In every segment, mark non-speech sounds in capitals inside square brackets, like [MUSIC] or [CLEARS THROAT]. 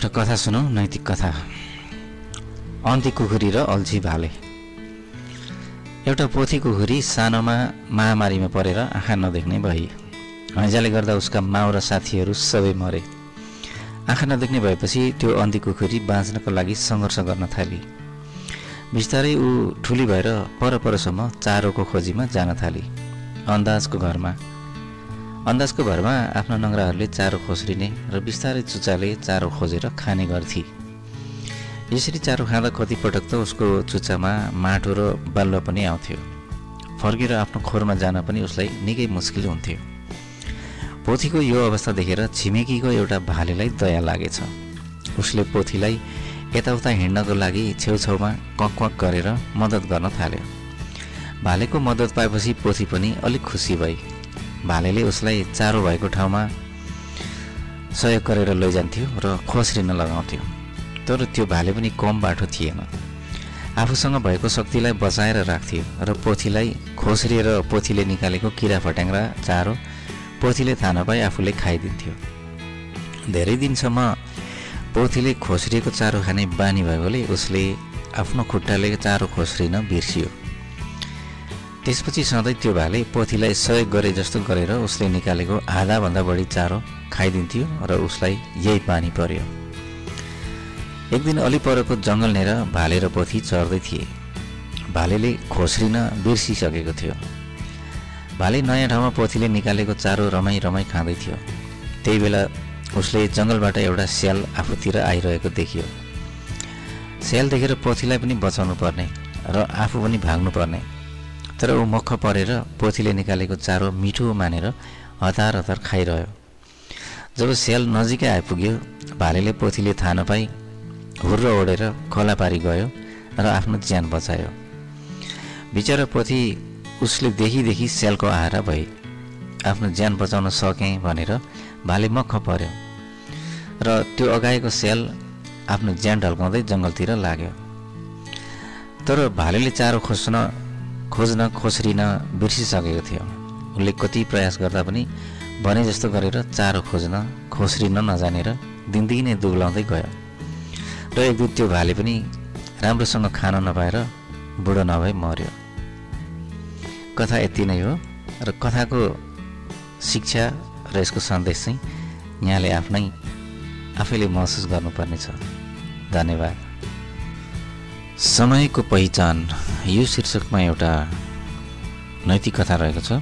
एउटा कथा सुनौ नैतिक कथा। अन्ती कुखुरी र अल्छी भाले। एउटा पोथी कुखुरी सानोमा महामारीमा परेर आँखा नदेख्ने भई। हैजाले गर्दा उसका माउ र साथीहरू सबै मरे। आँखा नदेख्ने भएपछि त्यो अन्धी कुखुरी बाँच्नको लागि सङ्घर्ष गर्न थाली। बिस्तारै ऊ ठुली भएर परपरसम्म चारोको खोजीमा जान थाली। अन्दाजको घरमा अन्दाजको भरमा आफ्ना नङ्ग्राहरूले चारो खोस्रिने र बिस्तारै चुच्चाले चारो खोजेर खाने गर्थे। यसरी चारो खाँदा कतिपटक त उसको चुच्चामा माटो र बालुवा पनि आउँथ्यो। फर्केर आफ्नो खोरमा जान पनि उसलाई निकै मुस्किल हुन्थ्यो। पोथीको यो अवस्था देखेर छिमेकीको एउटा भालेलाई दया लागेछ। उसले पोथीलाई यताउता हिँड्नको लागि छेउछाउमा कक गरेर मद्दत गर्न थाल्यो। भालेको मद्दत पाएपछि पोथी पनि अलिक खुसी भई भालेले उसलाई चारो भएको ठाउँमा सहयोग गरेर लैजान्थ्यो र खोस्रिन लगाउँथ्यो। तर त्यो भाले पनि कम बाटो थिएन। आफूसँग भएको शक्तिलाई बचाएर राख्थ्यो र पोथीलाई खोस्रिएर पोथीले निकालेको किरा फट्याङ्ग्रा चारो पोथीले थाहा नपाई आफूले खाइदिन्थ्यो। धेरै दिनसम्म पोथीले खोस्रिएको चारो खाने बानी भएकोले उसले आफ्नो खुट्टाले चारो खोस्रिन बिर्सियो। त्यसपछि सधैँ त्यो भाले पोथीलाई सहयोग गरे जस्तो गरेर उसले निकालेको आधाभन्दा बढी चारो खाइदिन्थ्यो र उसलाई यही पानी पर्यो। एक दिन अलि परको जङ्गलनेर भाले र पोथी चढ्दै थिए। भालेले खोस्रिन बिर्सिसकेको थियो। भाले नयाँ ठाउँमा पोथीले निकालेको चारो रमाइ रमाइ खाँदै थियो। त्यही बेला उसले जङ्गलबाट एउटा स्याल आफूतिर आइरहेको देखियो। स्याल देखेर पोथीलाई पनि बचाउनु पर्ने र आफू पनि भाग्नु पर्ने तर ऊ मख परेर पोथीले निकालेको चारो मिठो मानेर हतार हतार खाइरह्यो। जब स्याल नजिकै आइपुग्यो भालेले पोथीले थाहा नपाई हुर्र ओढेर खोला पारी गयो र आफ्नो ज्यान बचायो। बिचरा पोथी उसले देखिदेखि स्यालको आहारा भए आफ्नो ज्यान बचाउन सकेँ भनेर भाले मख पर्यो। र त्यो अगाएको स्याल आफ्नो ज्यान ढल्काउँदै जङ्गलतिर लाग्यो। तर भालेले चारो खोज्न खोज्न खोस्रिन बिर्सिसकेको थियो। उसले कति प्रयास गर्दा पनि भने जस्तो गरेर चारो खोज्न खोस्रिन नजानेर दिनदिनै नै गयो। र एक दिन त्यो भाले पनि राम्रोसँग खान नपाएर बुढो नभई मर्यो। कथा यति नै हो र कथाको शिक्षा र यसको सन्देश चाहिँ यहाँले आफ्नै आफैले महसुस गर्नुपर्नेछ। धन्यवाद। समयको पहिचान यो शीर्षकमा एउटा नैतिक कथा रहेको छ।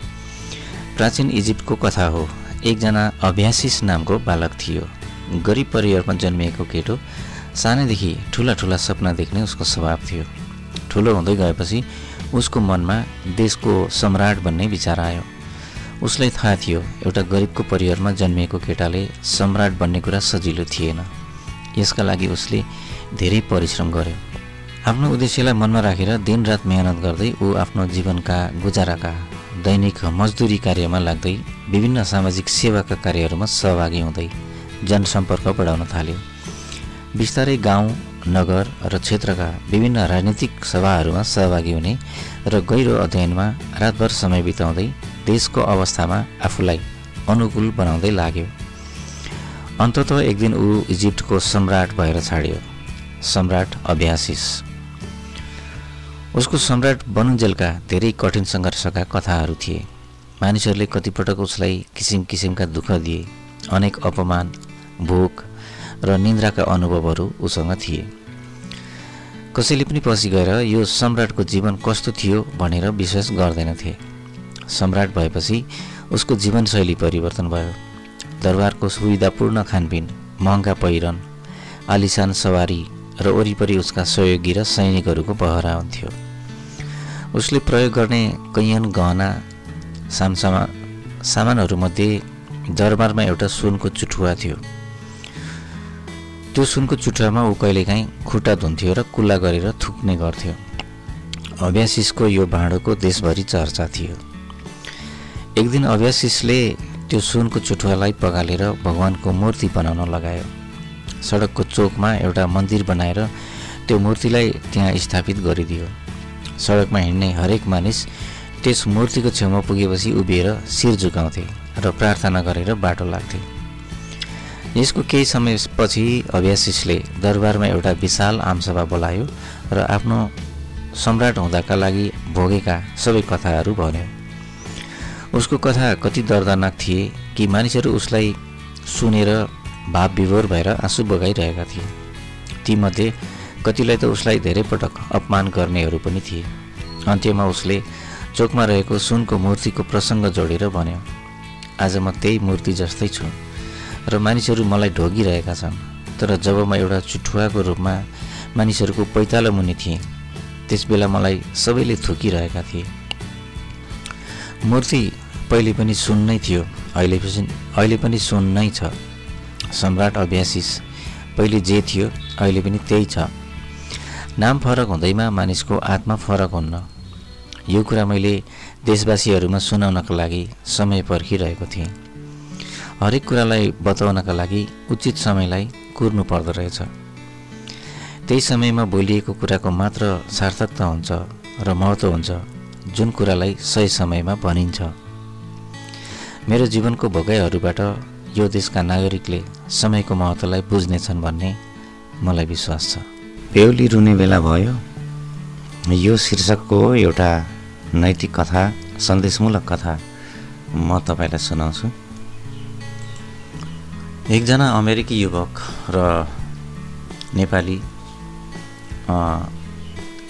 प्राचीन इजिप्टको कथा हो। एकजना अभ्यासिस नामको बालक थियो। गरिब परिवारमा जन्मिएको केटो सानैदेखि ठुला ठुला सपना देख्ने उसको स्वभाव थियो। ठुलो हुँदै गएपछि उसको मनमा देशको सम्राट बन्ने विचार आयो। उसलाई थाहा थियो एउटा गरिबको परिवारमा जन्मिएको केटाले सम्राट बन्ने कुरा सजिलो थिएन। यसका लागि उसले धेरै परिश्रम गर्यो। आफ्नो उद्देश्यलाई मनमा राखेर दिनरात मेहनत गर्दै ऊ आफ्नो जीवनका गुजाराका दैनिक मजदुरी कार्यमा लाग्दै विभिन्न सामाजिक सेवाका कार्यहरूमा सहभागी हुँदै जनसम्पर्क बढाउन थाल्यो। बिस्तारै गाउँ नगर र क्षेत्रका विभिन्न राजनीतिक सभाहरूमा सहभागी हुने र गहिरो अध्ययनमा रातभर समय बिताउँदै देशको अवस्थामा आफूलाई अनुकूल बनाउँदै लाग्यो। अन्तत एक दिन ऊ इजिप्टको सम्राट भएर छाड्यो। सम्राट अभ्यासिस। उसको सम्राट बनुन्जेलका धेरै कठिन सङ्घर्षका कथाहरू थिए। मानिसहरूले कतिपटक उसलाई किसिम किसिमका दुःख दिए अनेक अपमान भोक र निन्द्राका अनुभवहरू उसँग थिए। कसैले पनि पछि गएर यो सम्राटको जीवन कस्तो थियो भनेर विश्वास गर्दैनथे। सम्राट भएपछि उसको जीवनशैली परिवर्तन भयो। दरबारको सुविधापूर्ण खानपिन महँगा पहिरन आलिसान सवारी र वरिपरि उसका सहयोगी र सैनिकहरूको पहरा हुन्थ्यो उसले प्रयोग गर्ने कैयन गहना सामसामा सामानहरूमध्ये दरबारमा एउटा सुनको चुठुवा थियो। त्यो सुनको चुठुवामा ऊ कहिलेकाहीँ खुट्टा धुन्थ्यो र कुल्ला गरेर थुक्ने गर्थ्यो। अभ्यासिसको यो भाँडोको देशभरि चर्चा थियो। एक दिन अभ्यासिसले त्यो सुनको चुठुवालाई पगालेर भगवान्को मूर्ति बनाउन लगायो। सडकको चोकमा एउटा मन्दिर बनाएर त्यो मूर्तिलाई त्यहाँ स्थापित गरिदियो। सडकमा हिँड्ने हरेक मानिस त्यस मूर्तिको छेउमा पुगेपछि उभिएर शिर झुकाउँथे र प्रार्थना गरेर बाटो लाग्थे। यसको केही समयपछि अभ्यासिसले दरबारमा एउटा विशाल आमसभा बोलायो र आफ्नो सम्राट हुँदाका लागि भोगेका सबै कथाहरू भन्यो। उसको कथा कति दर्दनाक थिए कि मानिसहरू उसलाई सुनेर भाव विभोर भएर आँसु बगाइरहेका थिए। तीमध्ये कतिलाई त उसलाई धेरै पटक अपमान गर्नेहरू पनि थिए। अन्त्यमा उसले चोकमा रहेको सुनको मूर्तिको प्रसङ्ग जोडेर भन्यो आज म त्यही मूर्ति जस्तै छु र मानिसहरू मलाई ढोगिरहेका छन् तर जब म एउटा चुठुवाको रूपमा मानिसहरूको पैतालो मुनि थिएँ त्यस बेला मलाई सबैले थुकिरहेका थिए। मूर्ति पहिले पनि सुन नै थियो अहिले अहिले पनि सुन नै छ। सम्राट अभ्यासिस पहिले जे थियो अहिले पनि त्यही छ। नाम फरक हुँदैमा मानिसको आत्मा फरक हुन्न। यो कुरा मैले देशवासीहरूमा सुनाउनका लागि समय पर्खिरहेको थिएँ। हरेक कुरालाई बताउनका लागि उचित समयलाई कुर्नु पर्दो रहेछ। त्यही समयमा बोलिएको कुराको मात्र सार्थकता हुन्छ र महत्त्व हुन्छ जुन कुरालाई सही समयमा भनिन्छ। मेरो जीवनको भोगाइहरूबाट यो देशका नागरिकले समयको महत्त्वलाई बुझ्नेछन् भन्ने मलाई विश्वास छ। बेहुली रुने बेला भयो। यो शीर्षकको एउटा नैतिक कथा सन्देशमूलक कथा म तपाईँलाई सुनाउँछु। एकजना अमेरिकी युवक र नेपाली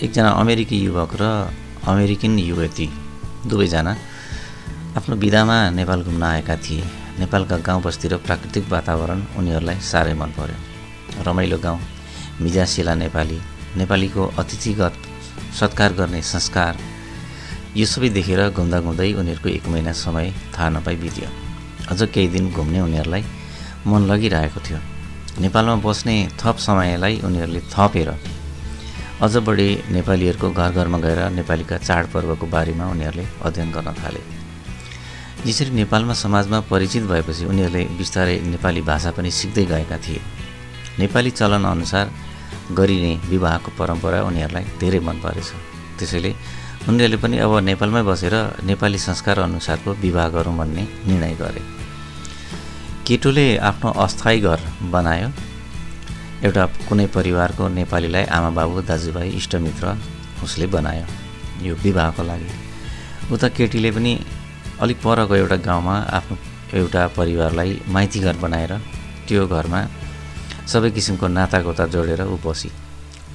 एकजना अमेरिकी युवक र अमेरिकन युवती दुवैजना आफ्नो विधामा नेपाल घुम्न आएका थिए। नेपालका गाउँ बस्ती र प्राकृतिक वातावरण उनीहरूलाई साह्रै मन पर्यो रमाइलो गाउँ। मिजासिला नेपाली नेपालीको अतिथिगत सत्कार गर्ने संस्कार यो सबै देखेर घुम्दा घुम्दै उनीहरूको एक महिना समय थाहा नपाई बित्यो। अझ केही दिन घुम्ने उनीहरूलाई मन लगिरहेको थियो। नेपालमा बस्ने थप समयलाई उनीहरूले थपेर अझ बढी नेपालीहरूको घर घरमा गएर नेपालीका चाडपर्वको बारेमा उनीहरूले अध्ययन गर्न थाले। यसरी नेपालमा समाजमा परिचित भएपछि उनीहरूले बिस्तारै नेपाली भाषा पनि सिक्दै गएका थिए। नेपाली चलनअनुसार गरिने विवाहको परम्परा उनीहरूलाई धेरै मन परेछ। त्यसैले उनीहरूले पनि अब नेपालमै बसेर नेपाली संस्कार अनुसारको विवाह गरौँ भन्ने निर्णय गरे। केटोले आफ्नो अस्थायी घर बनायो। एउटा कुनै परिवारको नेपालीलाई आमा बाबु दाजुभाइ इष्टमित्र उसले बनायो यो विवाहको लागि। उता केटीले पनि अलिक परको एउटा गाउँमा आफ्नो एउटा परिवारलाई माइती घर बनाएर त्यो घरमा सबै किसिमको नातागोता जोडेर ऊ बसी।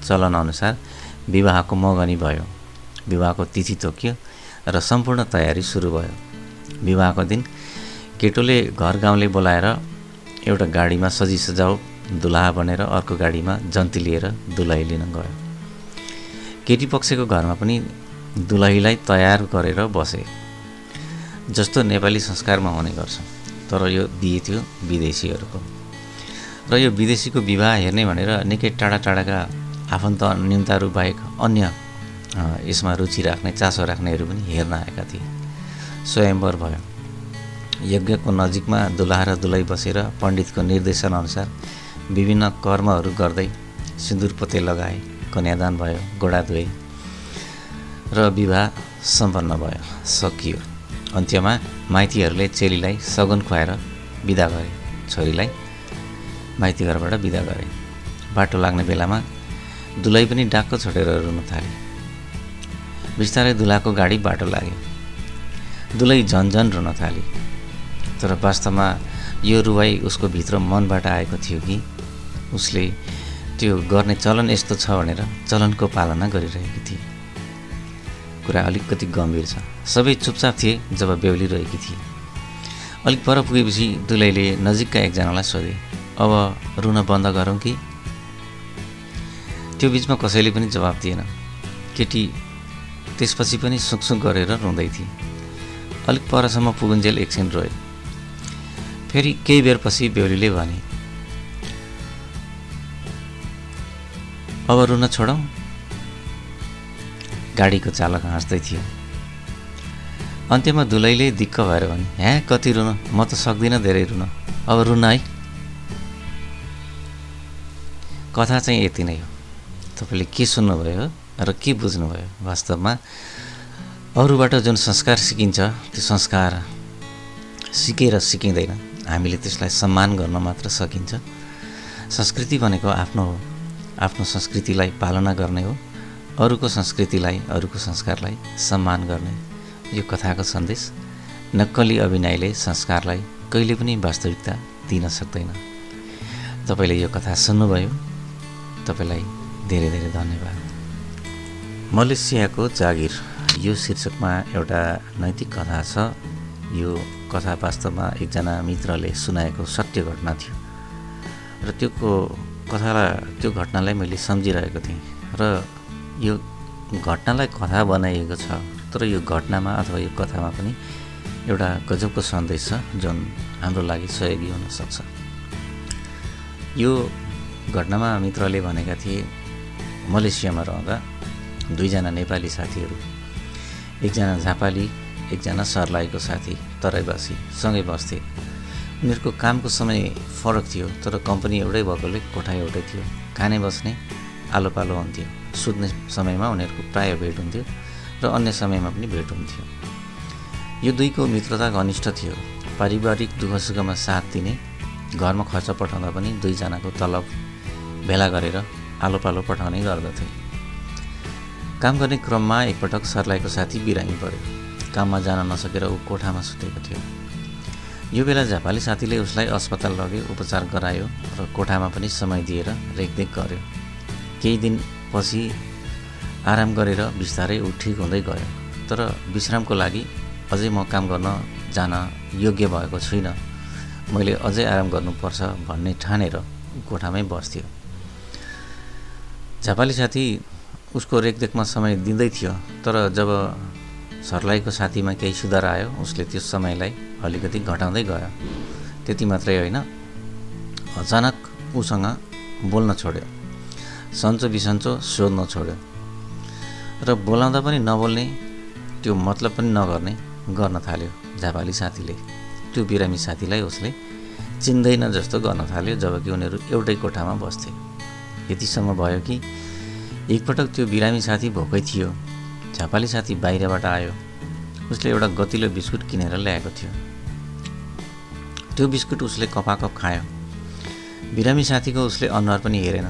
चलनअनुसार विवाहको मगनी भयो विवाहको तिथि तोकियो र सम्पूर्ण तयारी सुरु भयो। विवाहको दिन केटोले घर गाउँले बोलाएर एउटा गाडीमा सजी सजाउ दुलहा बनेर अर्को गाडीमा जन्ती लिएर दुलही लिन गयो। केटी पक्षको घरमा पनि दुलहीलाई तयार गरेर बसे। जस्तो नेपाली संस्कारमा हुने गर्छ तर यो बिहे थियो विदेशीहरूको। र यो विदेशीको विवाह हेर्ने भनेर निकै टाढा टाढाका आफन्त न्यूनताहरू बाहेक अन्य यसमा रुचि राख्ने चासो राख्नेहरू पनि हेर्न आएका थिए। स्वयम्वर भयो। यज्ञको नजिकमा दुलहा र दुलै बसेर पण्डितको निर्देशनअनुसार विभिन्न कर्महरू गर्दै सिन्दुर पोते लगाए कन्यादान भयो गोडा धोए र विवाह सम्पन्न भयो सकियो। अन्त्यमा माइतीहरूले चेलीलाई सगुन खुवाएर बिदा गरे। छोरीलाई माइती घरबाट बिदा गरे। बाटो लाग्ने बेलामा दुलै पनि डाक्को छोडेर रुन थाले। बिस्तारै दुलाको गाडी बाटो लाग्यो। दुलै झन्झन रुन थाले। तर वास्तवमा यो रुवाई उसको भित्र मनबाट आएको थियो कि? उसले त्यो गर्ने चलन यस्तो छ भनेर चलनको पालना गरिरहेकी थिए। कुरा अलिकति गम्भीर छ। सबै चुपचाप थिए जब बेहुली रहेकी थिए। अलिक पर पुगेपछि दुलैले नजिकका एकजनालाई सोधे अब रुन बन्द गरौँ कि? त्यो बिचमा कसैले पनि जवाब दिएन। केटी त्यसपछि पनि सुकसुक गरेर रुँदै थिए। अलिक परसम्म पुगुन्जेल एकछिन रोए। फेरि केही बेरपछि बेहुलीले भने अब रुन छोडौँ? गाडीको चालक हाँस्दै थियो। अन्त्यमा दुलैले दिक्क भएर भने ह्या कति रुन? म त सक्दिनँ धेरै रुन। अब रुन है। कथा चाहिँ यति नै हो। तपाईँले के सुन्नुभयो र के बुझ्नुभयो वास्तवमा? अरूबाट जुन संस्कार सिकिन्छ त्यो संस्कार सिकेर सिकिँदैन। हामीले त्यसलाई सम्मान गर्न मात्र सकिन्छ। संस्कृति भनेको आफ्नो हो। आफ्नो संस्कृतिलाई पालना गर्ने हो। अरूको संस्कृतिलाई अरूको संस्कारलाई सम्मान गर्ने यो कथाको सन्देश। नक्कली अभिनयले संस्कारलाई कहिले पनि वास्तविकता दिन सक्दैन। तपाईँले यो कथा सुन्नुभयो। तपाईँलाई धेरै धेरै धन्यवाद। मलेसियाको जागिर यो शीर्षकमा एउटा नैतिक कथा छ। यो कथा वास्तवमा एकजना मित्रले सुनाएको सत्य घटना थियो। र त्यो कथालाई त्यो घटनालाई मैले सम्झिरहेको थिएँ। र यो घटनालाई कथा बनाइएको छ तर यो घटनामा अथवा यो कथामा पनि एउटा गजबको सन्देश छ जुन हाम्रो लागि सहयोगी हुनसक्छ यो घटनामा मित्रले भनेका थिए मलेसियामा रहँदा दुईजना नेपाली साथीहरू एकजना झापाली एकजना सर्लाईको साथी तराईवासी सँगै बस्थे। उनीहरूको कामको समय फरक थियो तर कम्पनी एउटै भएकोले कोठा एउटै थियो। खाने बस्ने आलो पालो हुन्थ्यो। सुत्ने समयमा उनीहरूको प्राय भेट हुन्थ्यो र अन्य समयमा पनि भेट हुन्थ्यो। यो दुईको मित्रता घनिष्ठ थियो। पारिवारिक दुःख सुखमा साथ दिने घरमा खर्च पठाउँदा पनि दुईजनाको तलब भेला गरेर आलो पालो पठाउने गर्दथे। काम गर्ने क्रममा एकपटक सर्लाईको साथी बिरामी पऱ्यो काममा जान नसकेर ऊ कोठामा सुतेको थियो। यो बेला झापाली साथीले उसलाई अस्पताल लग्यो उपचार गरायो र कोठामा पनि समय दिएर रेखदेख गर्यो। केही दिनपछि आराम गरेर बिस्तारै ऊ ठिक हुँदै गयो। तर विश्रामको लागि अझै म काम गर्न जान योग्य भएको छुइनँ। मैले अझै आराम गर्नुपर्छ भन्ने ठानेर कोठामै बस्थ्यो। झापाली साथी उसको रेखदेखमा समय दिँदै थियो तर जब सर्लाईको साथीमा केही सुधार आयो उसले त्यो समयलाई अलिकति घटाउँदै गयो। त्यति मात्रै होइन अचानक उसँग बोल्न छोड्यो। सन्चो बिसन्चो सोध्न छोड्यो। र बोलाउँदा पनि नबोल्ने त्यो मतलब पनि नगर्ने गर्न थाल्यो झापाली साथीले। त्यो बिरामी साथीलाई उसले चिन्दैन जस्तो गर्न थाल्यो जबकि उनीहरू एउटै कोठामा बस्थे। यतिसम्म भयो कि एकपटक त्यो बिरामी साथी भोकै थियो झापाली साथी बाहिरबाट आयो। उसले एउटा गतिलो बिस्कुट किनेर ल्याएको थियो। त्यो बिस्कुट उसले कपाकप खायो। बिरामी साथीको उसले अनुहार पनि हेरेन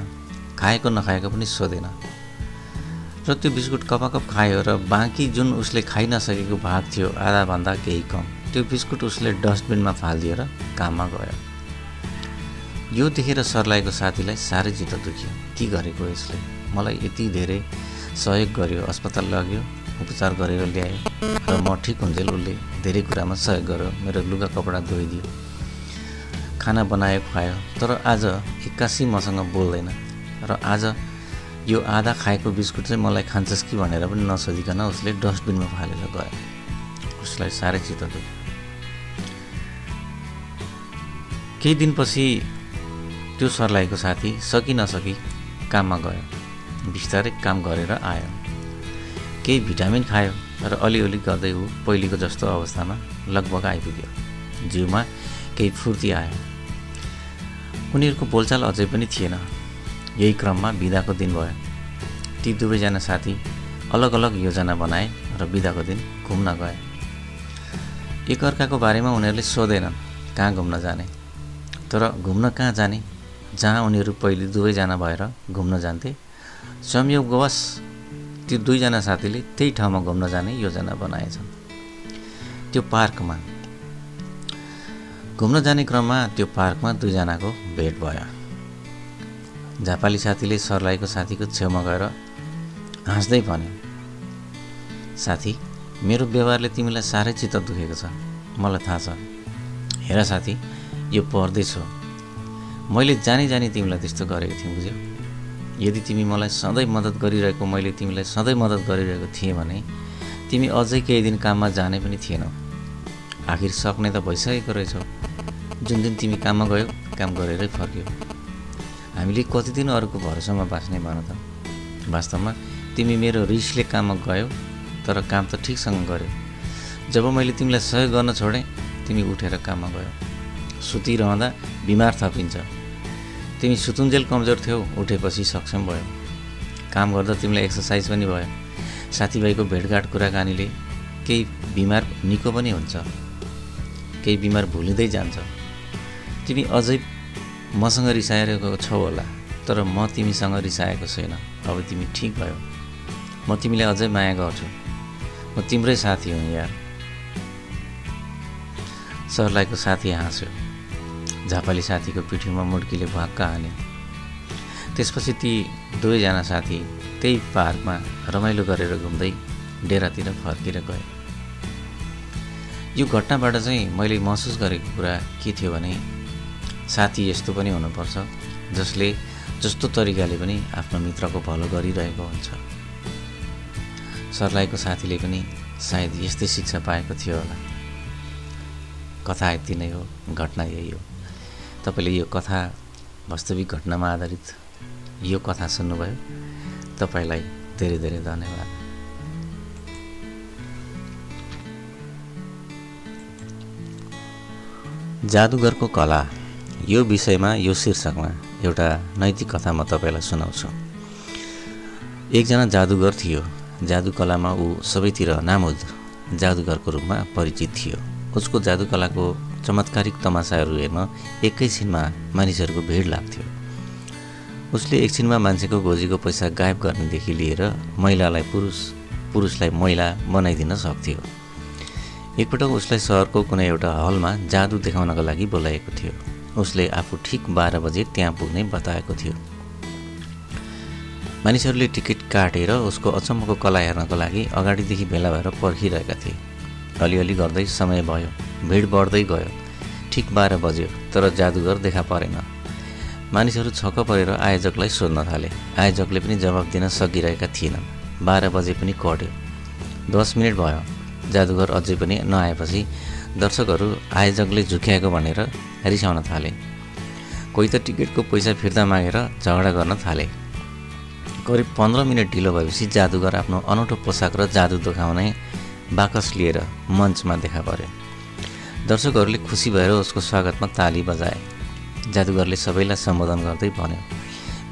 खाएको नखाएको पनि सोधेन। र त्यो बिस्कुट कपाकप खायो र बाँकी जुन उसले खाइ नसकेको भाग थियो आधाभन्दा केही कम। त्यो बिस्कुट उसले डस्टबिनमा फालिदिएर काममा गयो। यो देखेर सर्लाएको साथीलाई साह्रै चित्त दुख्यो। के गरेको यसले? मलाई यति धेरै सहयोग गर्यो अस्पताल लग्यो उपचार गरेर ल्यायो र म ठिक हुन्जेल उसले धेरै कुरामा सहयोग गर्यो मेरो लुगा कपडा धोइदियो खाना बनायो खुवायो तर आज एक्कासी मसँग बोल्दैन र आज यो आधा खाएको बिस्कुट चाहिँ मलाई खान्छस् कि भनेर पनि नसोधिकन उसले डस्टबिनमा फालेर गयो। उसलाई साह्रै चित्त दुख्यो। केही दिनपछि त्यो सर्लाईको साथी सकि नसकी काममा गयो। बिस्तारै काम गरेर आयो। केही भिटामिन खायो र अलिअलि गर्दै ऊ पहिलेको जस्तो अवस्थामा लगभग आइपुग्यो। जिउमा केही फुर्ती आयो। उनीहरूको बोलचाल अझै पनि थिएन। यही क्रममा बिदाको दिन भयो। ती दुवैजना साथी अलग अलग योजना बनाए र बिदाको दिन घुम्न गए। एकअर्काको बारेमा उनीहरूले सोधेनन् कहाँ घुम्न जाने? तर घुम्न कहाँ जाने? जहाँ उनीहरू पहिले दुवैजना भएर घुम्न जान्थे संयोगवश त्यो दुईजना साथीले त्यही ठाउँमा घुम्न जाने योजना बनाएछन् त्यो पार्कमा घुम्न जाने क्रममा त्यो पार्कमा दुईजनाको भेट भयो। झापाली साथीले सर्लाईको साथीको छेउमा गएर हाँस्दै भन्यो साथी मेरो व्यवहारले तिमीलाई साह्रै चित्त दुखेको छ। मलाई थाहा छ। हेर साथी यो परदेश मैले जानी जानी तिमीलाई त्यस्तो गरेको थिएँ बुझ्यौ? यदि तिमी मलाई सधैँ मद्दत गरिरहेको मैले तिमीलाई सधैँ मद्दत गरिरहेको थिएँ भने तिमी अझै केही दिन काममा जाने पनि थिएनौ। आखिर सक्ने त भइसकेको रहेछौ। जुन दिन तिमी काममा गयौ काम गरेरै फर्क्यौ। हामीले कति दिन अरूको भरोसामा बाँच्ने भन त? वास्तवमा तिमी मेरो रिसले काममा गयौ तर काम त ठिकसँग गऱ्यौ। जब मैले तिमीलाई सहयोग गर्न छोडेँ तिमी उठेर काममा गयौ। सुतिरहँदा बिमार थपिन्छ। तिमी सुतुन्जेल कमजोर थियौ उठेपछि सक्षम भयो। काम गर्दा तिमीलाई एक्सर्साइज पनि भयो। साथीभाइको भेटघाट कुराकानीले केही बिमार निको पनि हुन्छ। केही बिमार भुलिँदै जान्छ। तिमी अझै मसँग रिसाइरहेको छौ होला तर म तिमीसँग रिसाएको छैन। अब तिमी ठिक भयो। म तिमीलाई अझै माया गर्छु। म तिम्रै साथी हुँ यार। सरलाईको साथी हाँस्यो। झापाली साथीको पिठीमा मुड्कीले भक्क हान्यो त्यसपछि ती दुवैजना साथी त्यही पार्कमा रमाइलो गरेर घुम्दै डेरातिर फर्केर गए। यो घटनाबाट चाहिँ मैले महसुस गरेको कुरा के थियो भने साथी यस्तो पनि हुनुपर्छ जसले जस्तो तरिकाले पनि आफ्नो मित्रको भलो गरिरहेको हुन्छ। सरलाईको साथीले पनि सायद यस्तै शिक्षा पाएको थियो होला। कथा यति नै हो घटना यही हो। तपाईँले यो कथा वास्तविक घटनामा आधारित यो कथा सुन्नुभयो। तपाईँलाई धेरै धेरै धन्यवाद। जादुगरको कला यो विषयमा यो शीर्षकमा एउटा नैतिक कथा म तपाईँलाई सुनाउँछु। एकजना जादुगर थियो। जादुकलामा ऊ सबैतिर नामुद जादुगरको रूपमा परिचित थियो। उसको जादुकलाको चमत्कारिक तमासाहरू हेर्न एकैछिनमा मानिसहरूको भिड लाग्थ्यो। उसले एकछिनमा मान्छेको गोजीको पैसा गायब गर्नेदेखि लिएर महिलालाई पुरुष पुरुषलाई महिला बनाइदिन सक्थ्यो। एकपटक उसलाई सहरको कुनै एउटा हलमा जादु देखाउनको लागि बोलाएको थियो। उसले आफू ठिक बाह्र बजे त्यहाँ पुग्ने बताएको थियो। मानिसहरूले टिकट काटेर उसको अचम्मको कला हेर्नको लागि अगाडिदेखि भेला भएर पर्खिरहेका थिए। अलिअलि गर्दै समय भयो। भिड बढ्दै गयो। ठिक बाह्र बज्यो तर जादुगर देखा परेन। मानिसहरू छक्क परेर आयोजकलाई सोध्न थाले। आयोजकले पनि जवाब दिन सकिरहेका थिएनन्। बाह्र बजे पनि कट्यो। दस मिनट भयो। जादुगर अझै पनि नआएपछि दर्शकहरू आयोजकले झुक्याएको भनेर रिसाउन थाले। कोही त टिकटको पैसा फिर्ता मागेर झगडा गर्न थाले। करिब पन्ध्र मिनट ढिलो भएपछि जादुगर आफ्नो अनौठो पोसाक र जादु देखाउने बाकस लिएर मञ्चमा देखा पर्यो। दर्शकहरूले खुसी भएर उसको स्वागतमा ताली बजाए। जादुगरले सबैलाई सम्बोधन गर्दै भन्यो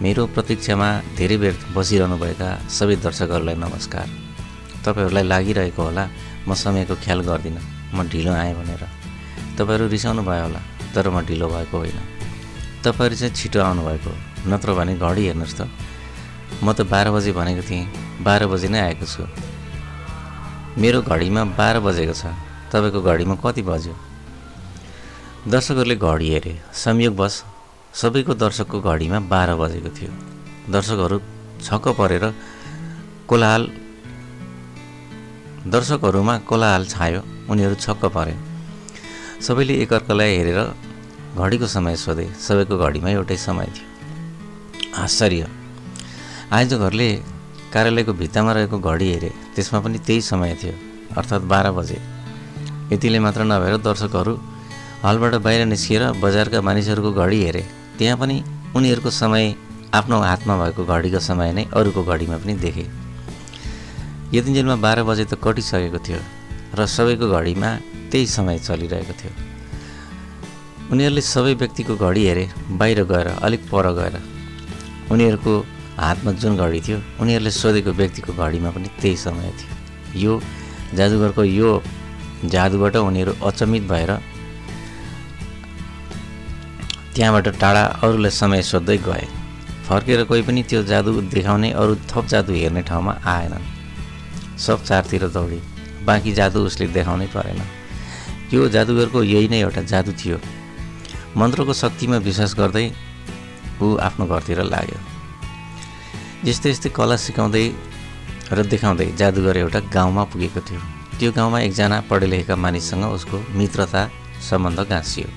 मेरो प्रतीक्षामा धेरै बेर बसिरहनुभएका सबै दर्शकहरूलाई नमस्कार। तपाईँहरूलाई लागिरहेको होला म समयको ख्याल गर्दिनँ म ढिलो आएँ भनेर। तपाईँहरू रिसाउनु भयो होला तर म ढिलो भएको होइन। तपाईँहरू चाहिँ छिटो आउनुभएको नत्र भने घडी हेर्नुहोस् त। म त बाह्र बजे भनेको थिएँ बाह्र बजे नै आएको छु। मेरो घडीमा बाह्र बजेको छ। तपाईँको घडीमा कति बज्यो? दर्शकहरूले घडी हेरे। संयोगवश सबैको दर्शकको घडीमा बाह्र बजेको थियो। दर्शकहरू छक्क परेर कोलाहाल दर्शकहरूमा कोलाहाल छायो। उनीहरू छक्क परे। सबैले एकअर्कालाई हेरेर घडीको समय सोधे। सबैको घडीमा एउटै समय थियो। आश्चर्य! आयोजकहरूले कार्यालयको भित्तामा रहेको घडी हेरे। त्यसमा पनि त्यही समय थियो अर्थात् बाह्र बजे। यतिले मात्र नभएर दर्शकहरू हलबाट बाहिर निस्किएर बजारका मानिसहरूको घडी हेरे। त्यहाँ पनि उनीहरूको समय आफ्नो हातमा भएको घडीको समय नै अरूको घडीमा पनि देखे। यतिन्जेलमा बाह्र बजे त कटिसकेको थियो र सबैको घडीमा त्यही समय चलिरहेको थियो। उनीहरूले सबै व्यक्तिको घडी हेरे बाहिर गएर अलिक पर गएर। उनीहरूको हातमा जुन घडी थियो उनीहरूले सोधेको व्यक्तिको घडीमा पनि त्यही समय थियो। यो जादुगरको यो जादुबाट उनीहरू अचम्मित भएर त्यहाँबाट टाढा अरूलाई समय सोध्दै गए। फर्केर कोही पनि त्यो जादु देखाउने अरू थप जादु हेर्ने ठाउँमा आएनन्। सब चारतिर दौडी बाँकी जादु उसले देखाउनै परेन। यो जादुगरको यही नै एउटा जादु थियो। मन्त्रको शक्तिमा विश्वास गर्दै ऊ आफ्नो घरतिर लाग्यो। यस्तै यस्तै कला सिकाउँदै र देखाउँदै जादुगर एउटा गाउँमा पुगेको थियो। त्यो गाउँमा एकजना पढे लेखेका मानिससँग उसको मित्रता सम्बन्ध गाँसियो।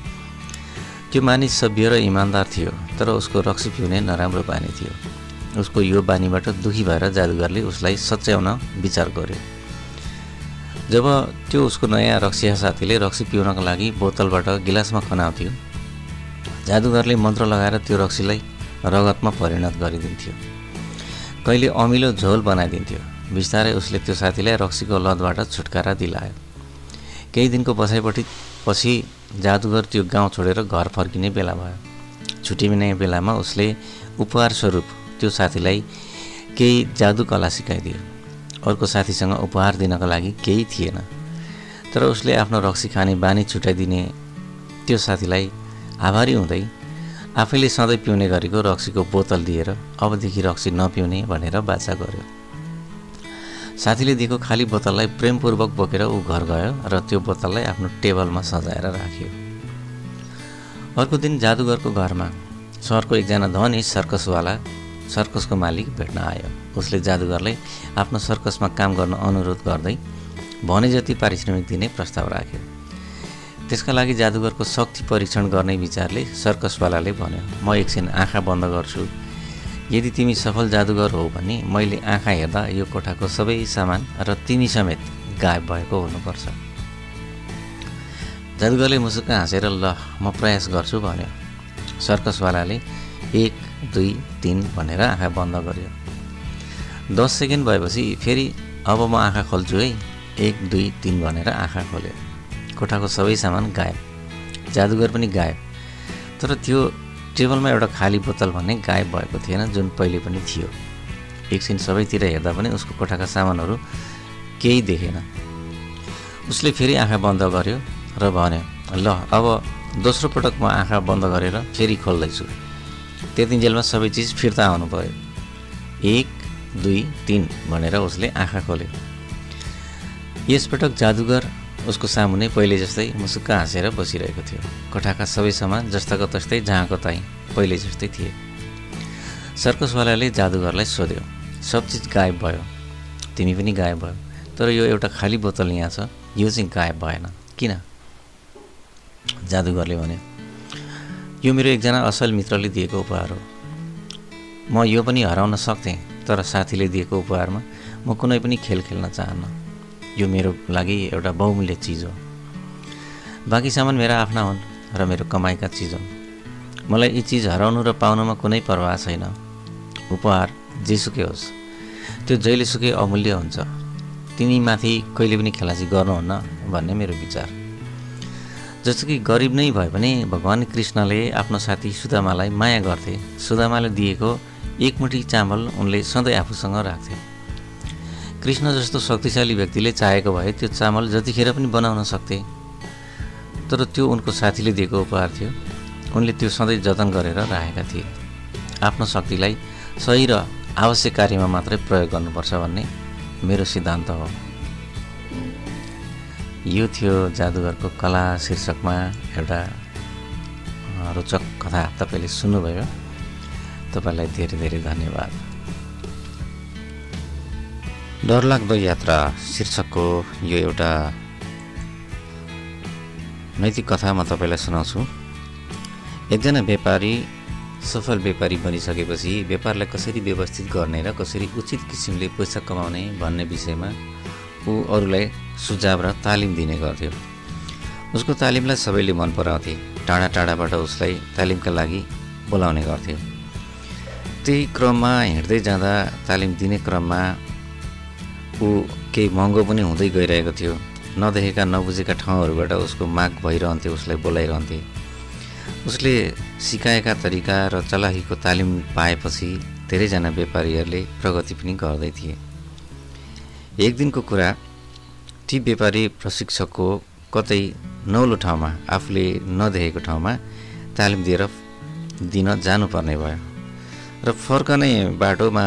त्यो मानिस सभ्य र इमान्दार थियो तर उसको रक्सी पिउने नराम्रो बानी थियो। उसको यो बानीबाट दुखी भएर जादुगरले उसलाई सच्याउन विचार गर्यो। जब त्यो उसको नयाँ रक्सिया साथीले रक्सी पिउनको लागि बोतलबाट गिलासमा खनाउँथ्यो जादुगरले मन्त्र लगाएर त्यो रक्सीलाई रगतमा परिणत गरिदिन्थ्यो। कहिले अमिलो झोल बनाइदिन्थ्यो। बिस्तारै उसले त्यो साथीलाई रक्सीको लतबाट छुटकारा दिलायो। केही दिनको बसाइपट्टि पछि जादुगर त्यो गाउँ छोडेर घर फर्किने बेला भयो। छुट्टिने बेलामा उसले उपहार स्वरूप त्यो साथीलाई केही जादु कला सिकाइदियो। अर्को साथीसँग उपहार दिनको लागि केही थिएन। तर उसले आफ्नो रक्सी खाने बानी छुट्याइदिने त्यो साथीलाई आभारी हुँदै आफैले सधैँ पिउने गरेको रक्सीको बोतल दिएर अबदेखि रक्सी नपिउने भनेर बाचा गर्यो। साथीले दिएको खाली बोतललाई प्रेमपूर्वक बोकेर ऊ घर गयो र त्यो बोतललाई आफ्नो टेबलमा सजाएर राख्यो। अर्को दिन जादुगरको घरमा सहरको एकजना धनी सर्कसवाला सर्कसको मालिक भेट्न आयो। उसले जादुगरलाई आफ्नो सर्कसमा काम गर्न अनुरोध गर्दै भने जति पारिश्रमिक दिने प्रस्ताव राख्यो। त्यसका लागि जादुगरको शक्ति परीक्षण गर्ने विचारले सर्कसवालाले भन्यो म एकछिन आँखा बन्द गर्छु। यदि तिमी सफल जादुगर हो भने मैले आँखा हेर्दा यो कोठाको सबै सामान र तिमी समेत गायब भएको हुनुपर्छ। जादुगरले मुसुक्क हाँसेर ल म प्रयास गर्छु भन्यो। सर्कसवालाले एक दुई तिन भनेर आँखा बन्द गर्यो। दस सेकेन्ड भएपछि फेरि अब म आँखा खोल्छु है। एक दुई तिन भनेर आँखा खोल्यो। कोठाको सबै सामान गायब। जादुगर पनि गायब। तर त्यो टेबलमा एउटा खाली बोतल भन्ने गायब भएको थिएन जुन पहिले पनि थियो। एकछिन सबैतिर हेर्दा पनि उसको कोठाका सामानहरू केही देखेन। उसले फेरि आँखा बन्द गर्यो र भन्यो ल अब दोस्रो पटक म आँखा बन्द गरेर फेरि खोल्दैछु। त्यतिन्जेलमा सबै चिज फिर्ता आउनु पऱ्यो एक दुई तिन भनेर उसले आँखा खोल्यो। यसपटक जादुगर उसको सामुने पहिले जस्तै मुसुक्क हाँसेर बसिरहेको थियो। कोठाका सबै सामान जस्ताको तस्तै जहाँको ताई पहिले जस्तै थिए। सर्कसवालाले जादुगरलाई सोध्यो सब चिज गायब भयो? तिमी पनि गायब भयो। तर यो एउटा खाली बोतल यहाँ छ। यो चाहिँ गायब भएन। किन? जादुगरले भन्यो यो मेरो एकजना असल मित्रले दिएको उपहार हो। म यो पनि हराउन सक्थेँ तर साथीले दिएको उपहारमा म कुनै पनि खेल खेल्न चाहन्न। यो मेरो लागि एउटा बहुमूल्य चिज हो। बाँकी सामान मेरा आफ्ना हुन् र मेरो कमाइका चिज हुन्। मलाई यी चिज हराउनु र पाउनुमा कुनै प्रवाह छैन। उपहार जेसुकै होस् त्यो जहिले सुकै अमूल्य हुन्छ। तिनीमाथि कहिले पनि खेलाची गर्नुहुन्न भन्ने मेरो विचार। जस्तो कि गरिब नै भए पनि भगवान् कृष्णले आफ्नो साथी सुदामालाई माया गर्थे। सुदामाले दिएको एकमुठी चामल उनले सधैँ आफूसँग राख्थे। कृष्ण जस्तो शक्तिशाली व्यक्तिले चाहेको भए त्यो चामल जतिखेर पनि बनाउन सक्थे। तर त्यो उनको साथीले दिएको उपहार थियो। उनले त्यो सधैँ जतन गरेर राखेका थिए। आफ्नो शक्तिलाई सही र आवश्यक कार्यमा मात्रै प्रयोग गर्नुपर्छ भन्ने मेरो सिद्धान्त हो। यो थियो जादुगरको कला शीर्षकमा एउटा रोचक कथा। तपाईँले सुन्नुभयो। तपाईँलाई धेरै धेरै धन्यवाद। डरलाग्दो यात्रा शीर्षकको यो एउटा नैतिक कथा म तपाईँलाई सुनाउँछु। एकजना व्यापारी सफल व्यापारी बनिसकेपछि व्यापारलाई कसरी व्यवस्थित गर्ने र कसरी उचित किसिमले पैसा कमाउने भन्ने विषयमा ऊ अरूलाई सुझाव र तालिम दिने गर्थ्यो। उसको तालिमलाई सबैले मन पराउँथे। टाढा टाढाबाट उसलाई तालिमका लागि बोलाउने गर्थ्यो। त्यही क्रममा हिँड्दै जाँदा तालिम दिने क्रममा ऊ केही महँगो पनि हुँदै गइरहेको थियो। नदेखेका नबुझेका ठाउँहरूबाट उसको माग भइरहन्थ्यो उसलाई बोलाइरहन्थे उसले सिकाएका तरिका र चलाखीको तालिम पाएपछि धेरैजना व्यापारीहरूले प्रगति पनि गर्दै थिए। एक दिनको कुरा ती व्यापारी प्रशिक्षकको कतै नौलो ठाउँमा आफूले नदेखेको ठाउँमा तालिम दिएर दिन जानुपर्ने भयो। र फर्कने बाटोमा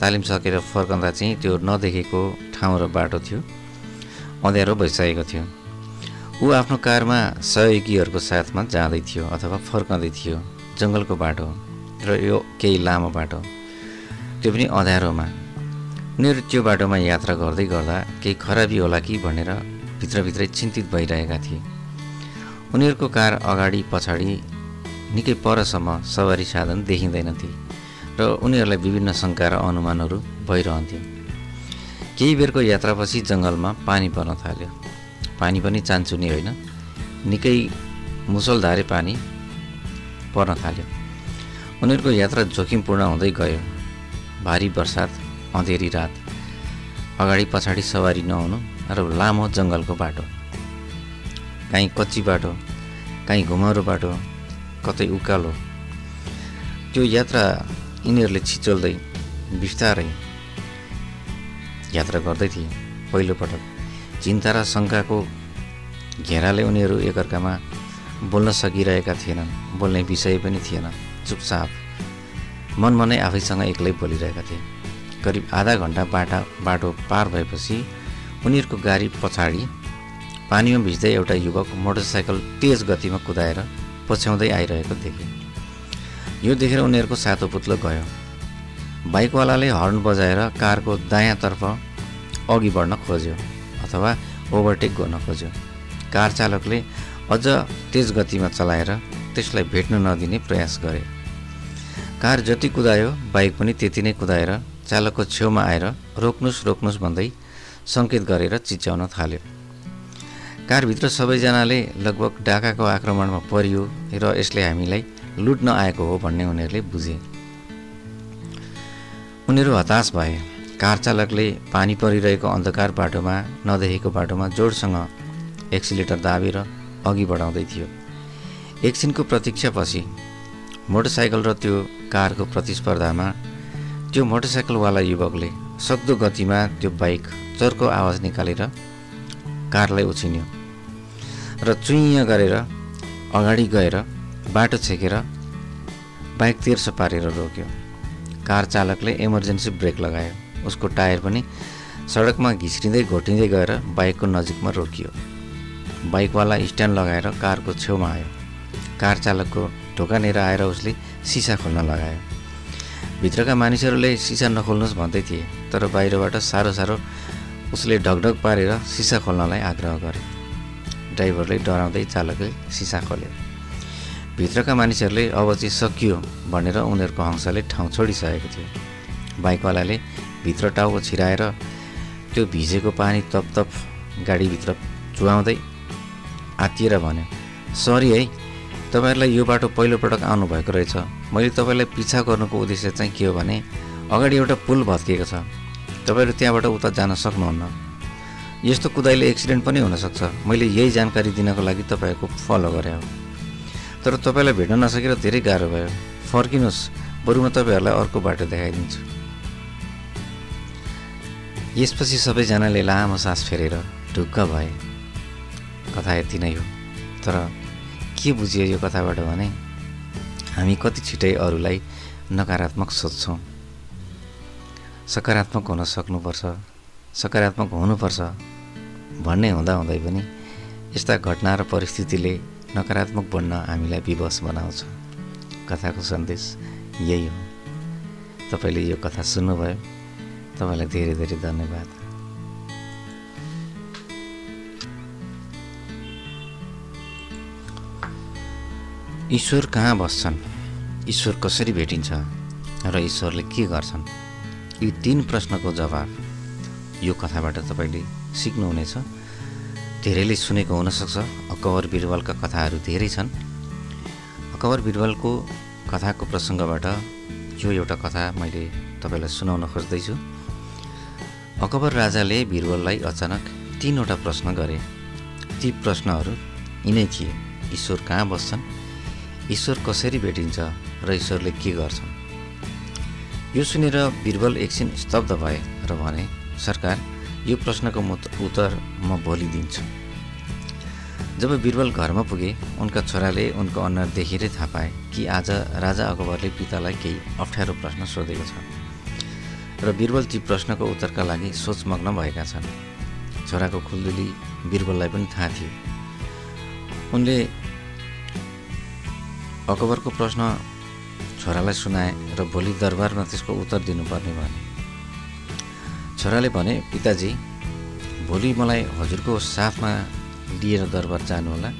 तालिम सकेर फर्कँदा चाहिँ त्यो नदेखेको ठाउँ र बाटो थियो। अँध्यारो भइसकेको थियो। ऊ आफ्नो कारमा सहयोगीहरूको साथमा जाँदै थियो अथवा फर्कँदै थियो जङ्गलको बाटो र यो केही लामो बाटो। त्यो पनि अँध्यारोमा। उनीहरू त्यो बाटोमा यात्रा गर्दै गर्दा केही खराबी होला कि भनेर भित्रभित्रै चिन्तित भइरहेका थिए। उनीहरूको कार अगाडि पछाडि निकै परसम्म सवारी साधन देखिँदैनथे। र उनीहरूलाई विभिन्न शङ्का र अनुमानहरू भइरहन्थ्यो। केही बेरको यात्रापछि जङ्गलमा पानी पर्न थाल्यो। पानी पनि चान्चुने होइन। निकै मुसलधारे पानी पर्न थाल्यो। उनीहरूको यात्रा जोखिमपूर्ण हुँदै गयो। भारी बर्सात अँधेरी रात अगाडि पछाडि सवारी नहुनु र लामो जङ्गलको बाटो। काहीँ कच्ची बाटो काहीँ घुमाउरो बाटो कतै उकालो। त्यो यात्रा यिनीहरूले छिचोल्दै बिस्तारै यात्रा गर्दै थिए। पहिलोपटक चिन्ता र शङ्काको घेराले उनीहरू एकअर्कामा बोल्न सकिरहेका थिएनन् बोल्ने विषय पनि थिएन चुपचाप मनमनै आफैसँग एक्लै बोलिरहेका थिए। करिब आधा घन्टा बाटा बाटो पार भएपछि उनीहरूको गाडी पछाडि पानीमा भिज्दै एउटा युवक मोटरसाइकल तेज गतिमा कुदाएर पछ्याउँदै आइरहेको देखे। यो देखेर उनीहरूको सातो पुत्लो गयो। बाइकवालाले हर्न बजाएर कारको दायाँतर्फ अघि बढ्न खोज्यो अथवा ओभरटेक गर्न खोज्यो। कार चालकले अझ तेज गतिमा चलाएर त्यसलाई भेट्न नदिने प्रयास गरे। कार जति कुदायो बाइक पनि त्यति नै कुदाएर चालकको छेउमा आएर रोक्नुहोस् रोक्नुहोस् भन्दै सङ्केत गरेर चिच्याउन थाल्यो। कारभित्र सबैजनाले लगभग डाकाको आक्रमणमा परियो र यसले हामीलाई लुट्न आएको हो भन्ने उनीहरूले बुझे। उनीहरू हताश भए। कार चालकले पानी परिरहेको अन्धकार बाटोमा नदेखेको बाटोमा जोडसँग एक्सिलेटर दाबेर अघि बढाउँदै थियो। एकछिनको प्रतीक्षापछि मोटरसाइकल र त्यो कारको प्रतिस्पर्धामा त्यो मोटरसाइकलवाला युवकले सक्दो गतिमा त्यो बाइक चर्को आवाज निकालेर कारलाई उछिन्यो र चुइँ गरेर अगाडि गएर बाटो छेकेर बाइक तेर्सो पारेर रोक्यो। कार चालकले इमर्जेन्सी ब्रेक लगायो। उसको टायर पनि सडकमा घिस्रिँदै घोटिँदै गएर बाइकको नजिकमा रोकियो। बाइकवाला स्ट्यान्ड लगाएर कारको छेउमा आयो। कार चालकको ढोकानेर आएर उसले सिसा खोल्न लगायो। भित्रका मानिसहरूले सिसा नखोल्नुहोस् भन्दै थिए तर बाहिरबाट साह्रो साह्रो उसले ढकढक पारेर सिसा खोल्नलाई आग्रह गरे ड्राइभरले डराउँदै चालकले सिसा खोल्यो। भित्रका मानिसहरूले अब चाहिँ सकियो भनेर उनीहरूको हंसाले ठाउँ छोडिसकेको थियो। बाइकवालाले भित्र टाउको छिराएर त्यो भिजेको पानी तप तप गाडीभित्र चुहाउँदै आत्तिएर भन्यो सरी है तपाईँहरूलाई यो बाटो पहिलोपटक आउनुभएको रहेछ। मैले तपाईँलाई पिछा गर्नुको उद्देश्य चाहिँ के हो भने अगाडि एउटा पुल भत्किएको छ। तपाईँहरू त्यहाँबाट उता जान सक्नुहुन्न। यस्तो कुदाइले एक्सिडेन्ट पनि हुनसक्छ। मैले यही जानकारी दिनको लागि तपाईँहरूको फलो गरेँ हो। तर तपाईँलाई भेट्न नसकेर धेरै गाह्रो भयो। फर्किनुहोस्। बरु म तपाईँहरूलाई अर्को बाटो देखाइदिन्छु। यसपछि सबैजनाले लामो सास फेरेर ढुक्क भए। कथा यति नै हो। तर के बुझियो यो कथाबाट भने हामी कति छिटै अरूलाई नकारात्मक सोध्छौँ। सकारात्मक हुन सक्नुपर्छ सकारात्मक हुनुपर्छ भन्ने हुँदाहुँदै पनि यस्ता घटना र परिस्थितिले नकारात्मक बन्न हामीलाई विवश बनाउँछ। कथाको सन्देश यही हो। तपाईँले यो कथा सुन्नुभयो। तपाईँलाई धेरै धेरै धन्यवाद। ईश्वर कहाँ बस्छन्? ईश्वर कसरी भेटिन्छ? र ईश्वरले के गर्छन्? यी तिन प्रश्नको जवाब यो कथाबाट तपाईँले सिक्नुहुनेछ। धेरैले सुनेको हुनसक्छ। अकबर बिरबलका कथाहरू धेरै छन्। अकबर बिरबलको कथाको प्रसङ्गबाट यो एउटा कथा मैले तपाईँलाई सुनाउन खोज्दैछु। अकबर राजाले बिरबललाई अचानक तिनवटा प्रश्न गरे। ती प्रश्नहरू यिनै थिए। ईश्वर कहाँ बस्छन्? ईश्वर कसरी भेटिन्छ र ईश्वरले के गर्छन्? यो सुनेर बिरबल एकछिन स्तब्ध भए र भने सरकार यो प्रश्नको म उत्तर म भोलि दिन्छु जब बिरबल घरमा पुगे उनका छोराले उनको अनुहार देखेरै थाहा पाए कि आज राजा अकबरले पितालाई केही अप्ठ्यारो प्रश्न सोधेको छ। र बिरबल ती प्रश्नको उत्तरका लागि सोचमग्न भएका छन्। छोराको खुल्दुली बिरबललाई पनि थाहा थियो। उनले अकबरको प्रश्न छोरालाई सुनाए र भोलि दरबारमा त्यसको उत्तर दिनुपर्ने भने छोराले भने पिताजी भोलि मलाई हजुरको साथमा लिएर दरबार जानुहोला।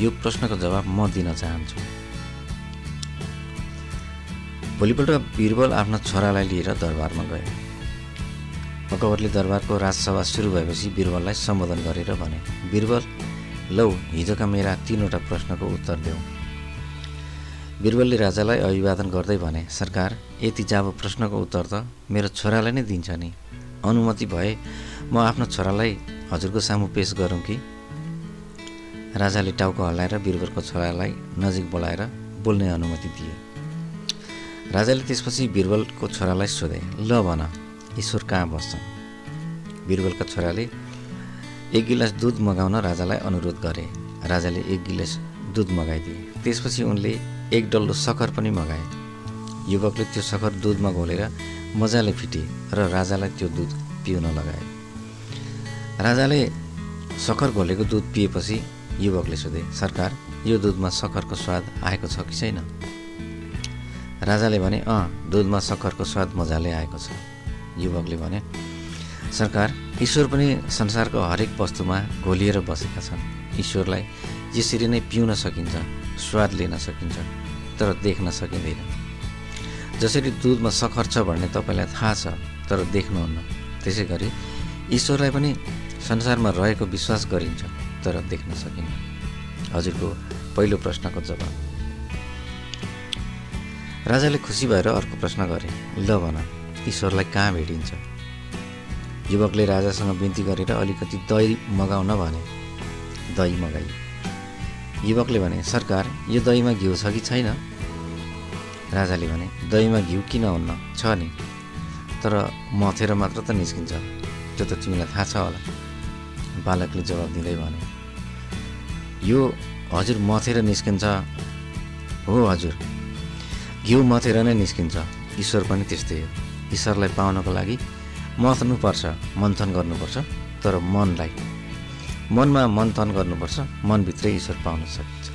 यो प्रश्नको जवाब म दिन चाहन्छु। भोलिपल्ट बिरबल आफ्ना छोरालाई लिएर दरबारमा गए। अकबरले दरबारको राजसभा सुरु भएपछि बिरबललाई सम्बोधन गरेर भने बिरबल लौ हिजोका मेरा तिनवटा प्रश्नको उत्तर देऊ। बिरबलले राजालाई अभिवादन गर्दै भने सरकार यति जाबो प्रश्नको उत्तर त मेरो छोरालाई नै दिन्छ नि। अनुमति भए म आफ्नो छोरालाई हजुरको सामु पेस गरौँ कि? राजाले टाउको हल्लाएर बिरबलको छोरालाई नजिक बोलाएर बोल्ने अनुमति दिए। राजाले त्यसपछि बिरबलको छोरालाई सोधे ल भन ईश्वर कहाँ बस्छन् बिरबलका छोराले एक गिलास दुध मगाउन राजालाई अनुरोध गरे। राजाले एक गिलास दुध मगाइदिए। त्यसपछि उनले एक डल्लो सक्खर पनि मगाए। युवकले त्यो सक्खर दुधमा घोलेर मजाले फिटे र राजालाई त्यो दुध पिउन लगाए। राजाले सक्खर घोलेको दुध पिएपछि युवकले सोधे सरकार यो दुधमा सक्खरको स्वाद आएको छ कि छैन? राजाले भने अँ दुधमा सक्खरको स्वाद मजाले आएको छ। युवकले भने सरकार ईश्वर पनि संसारको हरेक वस्तुमा घोलिएर बसेका छन्। ईश्वरलाई यसरी नै पिउन सकिन्छ स्वाद लिन सकिन्छ तर देख्न सकिँदैन। जसरी दुधमा सक्खर छ भन्ने तपाईँलाई थाहा छ तर देख्नुहुन्न। त्यसै गरी ईश्वरलाई पनि संसारमा रहेको विश्वास गरिन्छ तर देख्न सकिन्न। हजुरको पहिलो प्रश्नको जवाब। राजाले खुसी भएर अर्को प्रश्न गरे ल भन ईश्वरलाई कहाँ भेटिन्छ? युवकले राजासँग बिन्ती गरेर अलिकति दही मगाउन भने दही मगाइयो। युवकले भने सरकार यो दहीमा घिउ छ कि छैन? राजाले भने दहीमा घिउ किन हुन्न? छ नि। तर मथेर मात्र त निस्किन्छ। त्यो त तिमीलाई थाहा छ होला। बालकले जवाब दिँदै भने यो हजुर मथेर निस्किन्छ। हो हजुर। घिउ मथेर नै निस्किन्छ। ईश्वर पनि त्यस्तै हो। ईश्वरलाई पाउनको लागि मथ्नुपर्छ मन्थन गर्नुपर्छ तर मनलाई मनमा मन्थन गर्नुपर्छ मनभित्रै ईश्वर पाउन सकिन्छ।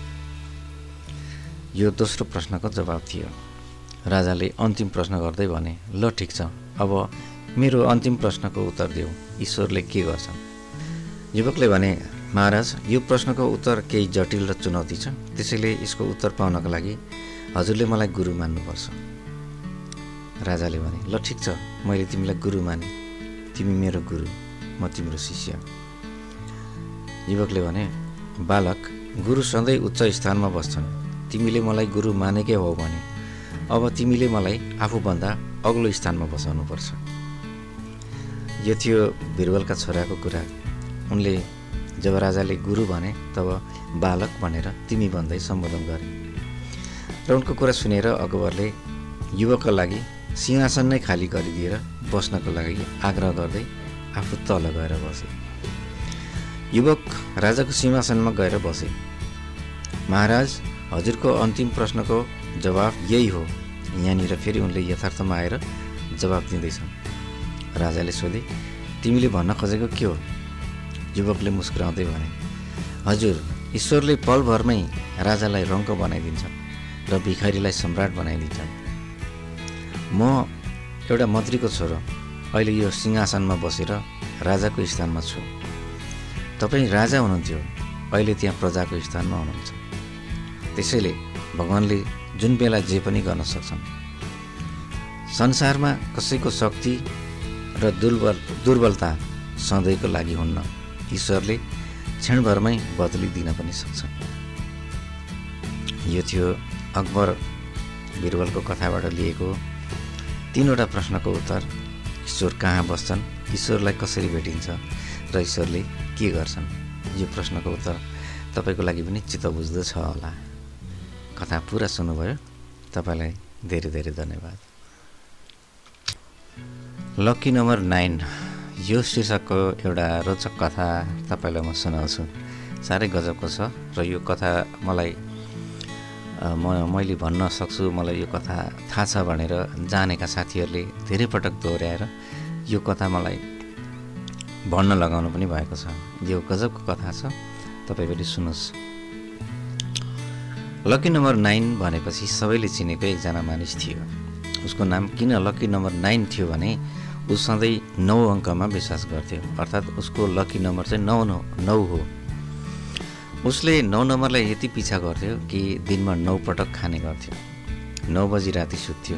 यो दोस्रो प्रश्नको जवाब थियो। राजाले अन्तिम प्रश्न गर्दै भने ल ठिक छ। अब मेरो अन्तिम प्रश्नको उत्तर देऊ। ईश्वरले के गर्छन् युवकले भने महाराज यो प्रश्नको उत्तर केही जटिल र चुनौती छ। त्यसैले यसको उत्तर पाउनको लागि हजुरले मलाई गुरु मान्नुपर्छ। राजाले भने ल ठिक छ। मैले तिमीलाई गुरु माने। तिमी मेरो गुरु म तिम्रो शिष्य। युवकले भने बालक गुरु सधैँ उच्च स्थानमा बस्छन्। तिमीले मलाई गुरु मानेकै हो भने। अब तिमीले मलाई आफूभन्दा अग्लो स्थानमा बसाउनुपर्छ। यो थियो बिरबलका छोराको कुरा। उनले जब राजाले गुरु भने तब बालक भनेर तिमी भन्दै सम्बोधन गरे। र उनको कुरा सुनेर अकबरले युवकका लागि सिंहासन नै खाली गरिदिएर बस्नको लागि आग्रह गर्दै आफू तल गएर बसे। युवक राजाको सिंहासनमा गएर बसे। महाराज हजुरको अन्तिम प्रश्नको जवाब यही हो। यहाँनिर फेरि उनले यथार्थमा आएर जवाब दिँदैछन् राजाले सोधे तिमीले भन्न खोजेको के हो? युवकले मुस्कुराउँदै भने हजुर ईश्वरले पलभरमै राजालाई रङ्क बनाइदिन्छन् र भिखारीलाई सम्राट बनाइदिन्छन् म एउटा मन्त्रीको छोरो। अहिले यो सिंहासनमा बसेर राजाको स्थानमा छु। तपाईँ राजा हुनुहुन्थ्यो। अहिले त्यहाँ प्रजाको स्थानमा हुनुहुन्छ। त्यसैले भगवान्ले जुन बेला जे पनि गर्न सक्छन्। संसारमा कसैको शक्ति र दुर्बल दुर्बलता सधैँको लागि हुन्न। ईश्वरले क्षणभरमै बदलिदिन पनि सक्छन्। यो थियो अकबर बिरबलको कथाबाट लिएको तिनवटा प्रश्नको उत्तर। ईश्वर कहाँ बस्छन्? ईश्वरलाई कसरी भेटिन्छ? र ईश्वरले के गर्छन्? यो प्रश्नको उत्तर तपाईँको लागि पनि चित्त बुझ्दो छ होला। कथा पुरा सुन्नुभयो। तपाईँलाई धेरै धेरै धन्यवाद। लक्की नम्बर नाइन यो शीर्षकको एउटा रोचक कथा तपाईँलाई म सुनाउँछु। साह्रै गजबको छ र यो कथा मलाई म मैले भन्न सक्छु मलाई यो कथा थाहा छ भनेर जानेका साथीहरूले धेरै पटक दोहोऱ्याएर यो कथा मलाई भन्न लगाउनु पनि भएको छ। यो गजबको कथा छ तपाईँ पनि सुन्नुहोस्। लक्की नम्बर नाइन भनेपछि सबैले चिनेको एकजना मानिस थियो। उसको नाम किन लक्की नम्बर नाइन थियो भने ऊ सधैँ नौ अङ्कमा विश्वास गर्थ्यो। अर्थात् उसको लक्की नम्बर चाहिँ नौ नौ नौ हो। उसले नौ नम्बरलाई यति पिछा गर्थ्यो कि दिनमा नौ पटक खाने गर्थ्यो। नौ बजी राति सुत्थ्यो।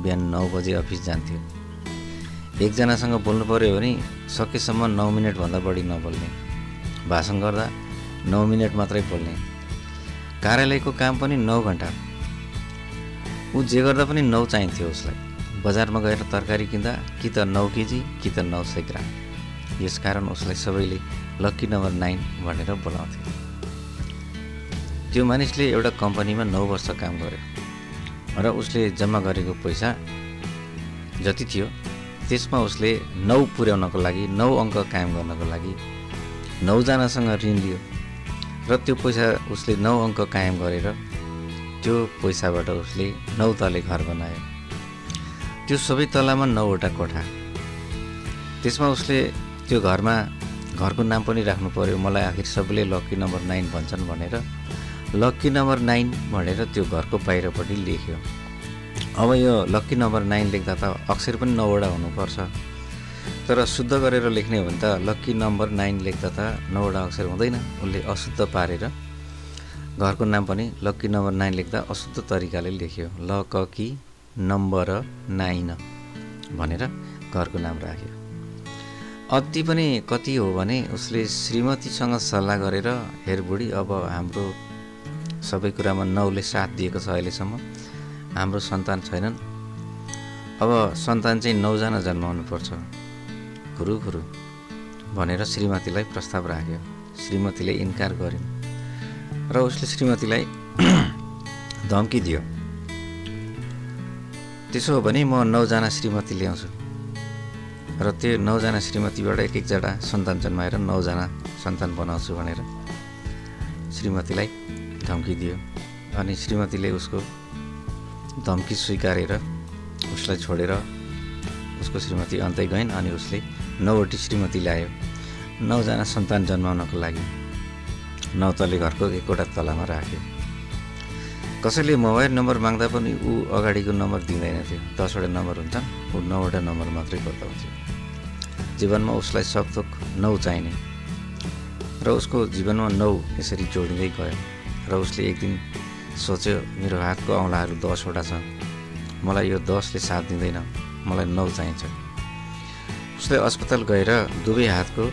बिहान नौ बजे अफिस जान्थ्यो। एकजनासँग बोल्नु पऱ्यो भने सकेसम्म नौ मिनटभन्दा बढी नबोल्ने। भाषण गर्दा नौ मिनट मात्रै बोल्ने। कार्यालयको काम पनि नौ घन्टा। ऊ जे गर्दा पनि नौ चाहिन्थ्यो उसलाई। बजारमा गएर तरकारी किन्दा कि त नौ केजी कि त नौ सय ग्राम। यसकारण उसलाई सबैले लक्की नम्बर नाइन भनेर बोलाउँथे। त्यो मानिसले एउटा कम्पनीमा नौ वर्ष काम गर्यो र उसले जम्मा गरेको पैसा जति थियो त्यसमा उसले नौ पुर्याउनको लागि नौ अङ्क कायम गर्नको लागि नौजनासँग ऋण लियो। र त्यो पैसा उसले नौ अङ्क कायम गरेर त्यो पैसाबाट उसले नौ तले घर बनायो। त्यो सबै तलामा नौवटा कोठा। त्यसमा उसले त्यो घरमा घरको नाम पनि राख्नु पऱ्यो मलाई आखिर सबैले लक्की नम्बर नाइन भन्छन् भनेर। लक्की नम्बर नाइन भनेर त्यो घरको बाहिरपट्टि लेख्यो। अब यो लक्की नम्बर नाइन लेख्दा त अक्षर पनि नौवटा हुनुपर्छ। तर शुद्ध गरेर लेख्ने हो भने त लक्की नम्बर नाइन लेख्दा त नौवटा अक्षर हुँदैन। उसले अशुद्ध पारेर घरको नाम पनि लक्की नम्बर नाइन लेख्दा अशुद्ध तरिकाले लेख्यो। ल क नम्बर नाइन भनेर घरको नाम राख्यो। अति पनि कति हो भने उसले श्रीमतीसँग सल्लाह गरेर हेर बुढी अब हाम्रो सबै कुरामा नौले साथ दिएको छ अहिलेसम्म। हाम्रो सन्तान छैनन्। अब सन्तान चाहिँ नौजना जन्माउनु खुरु खुरु भनेर श्रीमतीलाई प्रस्ताव राख्यो। श्रीमतीले इन्कार गरिन् र उसले श्रीमतीलाई [CLEARS THROAT] धम्की दियो। त्यसो हो भने म नौजना श्रीमती ल्याउँछु र त्यो नौजना श्रीमतीबाट एक एकजना सन्तान जन्माएर नौजना सन्तान बनाउँछु भनेर श्रीमतीलाई धम्की दियो अनि श्रीमतीले उसको धम्की स्वीकारेर उसलाई छोडेर उसको श्रीमती अन्तै गइन् अनि उसले नौवटी श्रीमती ल्यायो। नौजना सन्तान जन्माउनको लागि नौ तले घरको एकवटा तलामा राख्यो। कसैले मोबाइल नम्बर माग्दा पनि ऊ अगाडिको नम्बर दिँदैन थियो। दसवटा नम्बर हुन्छ ऊ नौवटा नम्बर मात्रै बताउँथ्यो जीवनमा उसलाई सकथोक नौ चाहिने। र उसको जीवनमा नौ यसरी जोडिँदै गयो। र उसले एक दिन सोच्यो मेरो हातको औँलाहरू दसवटा छ मलाई यो दसले साथ दिँदैन। मलाई नौ चाहिन्छ। उसले अस्पताल गएर दुवै हातको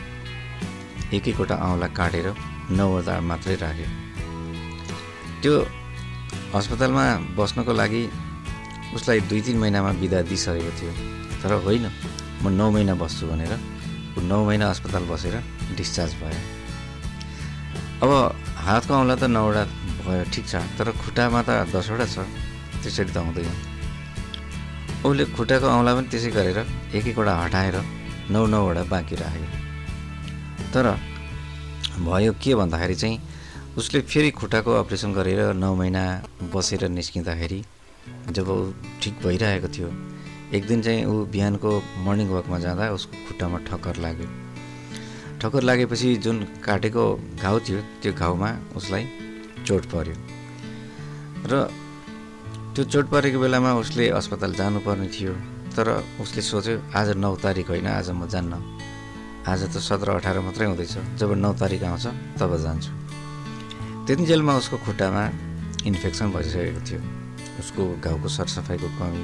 एक एकवटा औँला काटेर नौवटा मात्रै राख्यो। त्यो अस्पतालमा बस्नको लागि उसलाई दुई तिन महिनामा बिदा दिइसकेको थियो। तर होइन म नौ महिना बस्छु भनेर ऊ नौ महिना अस्पताल बसेर डिस्चार्ज भयो। अब हातको औँला त नौवटा भयो ठिक छ। तर खुट्टामा त दसवटा छ त्यसरी त हुँदैन। उसले खुट्टाको औँला पनि त्यसै गरेर एक एकवटा हटाएर नौ नौवटा बाँकी राख्यो। तर भयो के भन्दाखेरि चाहिँ उसले फेरि खुट्टाको अपरेसन गरेर नौ महिना बसेर निस्किँदाखेरि जब ऊ ठिक भइरहेको थियो एक दिन चाहिँ ऊ बिहानको मर्निङ वकमा जाँदा उसको खुट्टामा ठक्कर लाग्यो। ठक्कर लागेपछि जुन काटेको घाउ थियो त्यो घाउमा उसलाई चोट पर्यो। र त्यो चोट परेको बेलामा उसले अस्पताल जानुपर्ने थियो। तर उसले सोच्यो आज नौ तारिक होइन आज म जान्न। आज त सत्र अठार मात्रै हुँदैछ। जब नौ तारिक आउँछ तब जान्छु। त्यतिन्जेलमा उसको खुट्टामा इन्फेक्सन भइसकेको थियो। उसको घाउको सरसफाइको कमी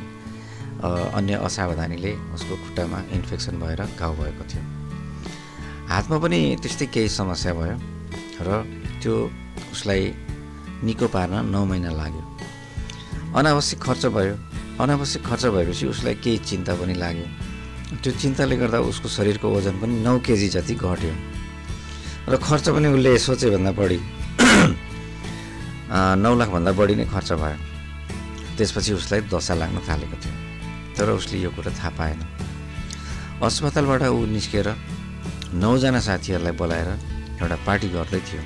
अन्य असावधानीले उसको खुट्टामा इन्फेक्सन भएर घाउ भएको थियो। हातमा पनि त्यस्तै केही समस्या भयो र त्यो उसलाई निको पार्न नौ महिना लाग्यो। अनावश्यक खर्च भयो। अनावश्यक खर्च भएपछि उसलाई केही चिन्ता पनि लाग्यो। त्यो चिन्ताले गर्दा उसको शरीरको वजन पनि नौ केजी जति घट्यो। र खर्च पनि उसले सोचे भन्दा बढी। [CLEARS THROAT] नौ लाखभन्दा बढी नै खर्च भयो। त्यसपछि उसलाई दशा लाग्न थालेको थियो। तर उसले यो कुरा थाहा पाएन। अस्पतालबाट ऊ निस्केर नौजना साथीहरूलाई बोलाएर एउटा पार्टी गर्दै थियो।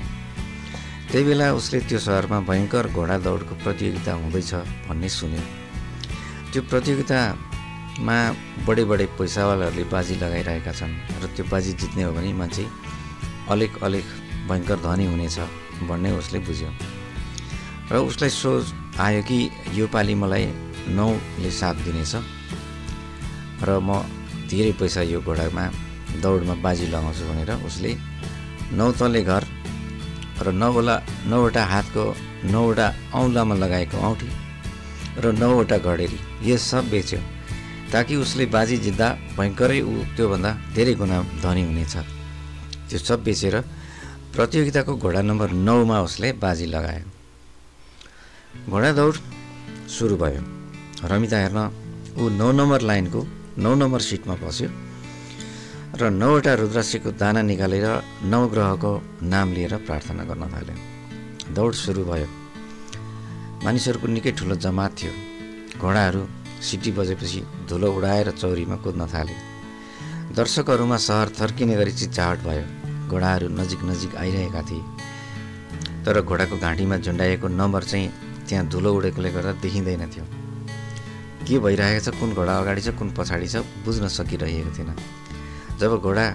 त्यही बेला उसले त्यो सहरमा भयङ्कर घोडा दौडको प्रतियोगिता हुँदैछ भन्ने सुन्यो। त्यो प्रतियोगितामा बडे बडे पैसावालाहरूले बाजी लगाइरहेका छन् र त्यो बाजी जित्ने हो भने मान्छे अलिक अलिक भयङ्कर धनी हुनेछ भन्ने उसले बुझ्यो। र उसलाई सोच आयो कि यो पालि मलाई नौले साथ दिनेछ र म धेरै पैसा यो घोडामा दौडमा बाजी लगाउँछु भनेर उसले नौ तले घर र नौवटा नौवटा हातको नौवटा औँलामा लगाएको औँठी र नौवटा घडेरी यो सब बेच्यो। ताकि उसले बाजी जित्दा भयङ्करै ऊ त्योभन्दा धेरै गुणा धनी हुनेछ। त्यो सब बेचेर प्रतियोगिताको घोडा नम्बर नौमा उसले बाजी लगायो। घोडा दौड सुरु भयो। रमिता हेर्न ऊ नौ नम्बर लाइनको नौ नम्बर सिटमा बस्यो र नौवटा रुद्राक्षीको दाना निकालेर नवग्रहको नाम लिएर प्रार्थना गर्न थाल्यो। दौड सुरु भयो। मानिसहरूको निकै ठुलो जमात थियो। घोडाहरू सिटी बजेपछि धुलो उडाएर चौरीमा कुद्न थाले। दर्शकहरूमा सहर थर्किने गरी चिच्चाहट भयो। घोडाहरू नजिक नजिक आइरहेका थिए। तर घोडाको घाँटीमा झुन्डाइएको नम्बर चाहिँ त्यहाँ धुलो उडेकोले गर्दा देखिँदैन थियो। के भइरहेको छ कुन घोडा अगाडि छ कुन पछाडि छ बुझ्न सकिरहेको थिएन। जब घोडा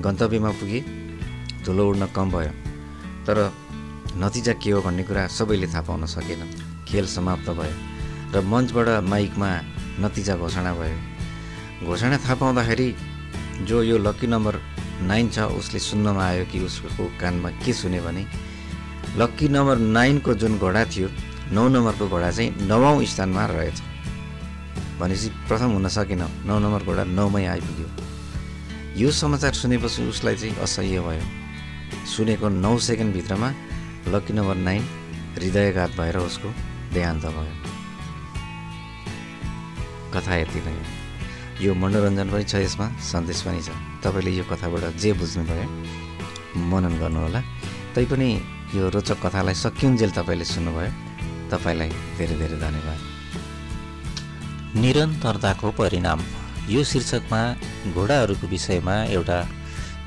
गन्तव्यमा पुगे धुलो उड्न कम भयो। तर नतिजा के हो भन्ने कुरा सबैले थाहा पाउन सकेन। खेल समाप्त भयो र मञ्चबाट माइकमा नतिजा घोषणा भयो। घोषणा थाहा पाउँदाखेरि जो यो लक्की नम्बर नाइन छ उसले सुन्नमा आयो कि उसको कानमा के सुन्यो भने लक्की नम्बर नाइनको जुन घोडा थियो नौ नम्बरको घोडा चाहिँ नवौँ स्थानमा रहेछ। भनेपछि प्रथम हुन सकेन नौ नम्बर घोडा नौमै आइपुग्यो। यो समाचार सुनेपछि उसलाई चाहिँ असह्य भयो। सुनेको नौ सेकेन्डभित्रमा लक्की नम्बर नाइन हृदयघात भएर उसको देहान्त भयो कथा यति नै यो मनोरञ्जन पनि छ यसमा सन्देश पनि छ तपाईँले यो कथाबाट जे बुझ्नुभयो मनन गर्नुहोला तैपनि यो रोचक कथालाई सकिन्जेल तपाईँले सुन्नुभयो तपाईँलाई धेरै धेरै धन्यवाद निरन्तरताको परिणाम यो शीर्षकमा घोडाहरूको विषयमा एउटा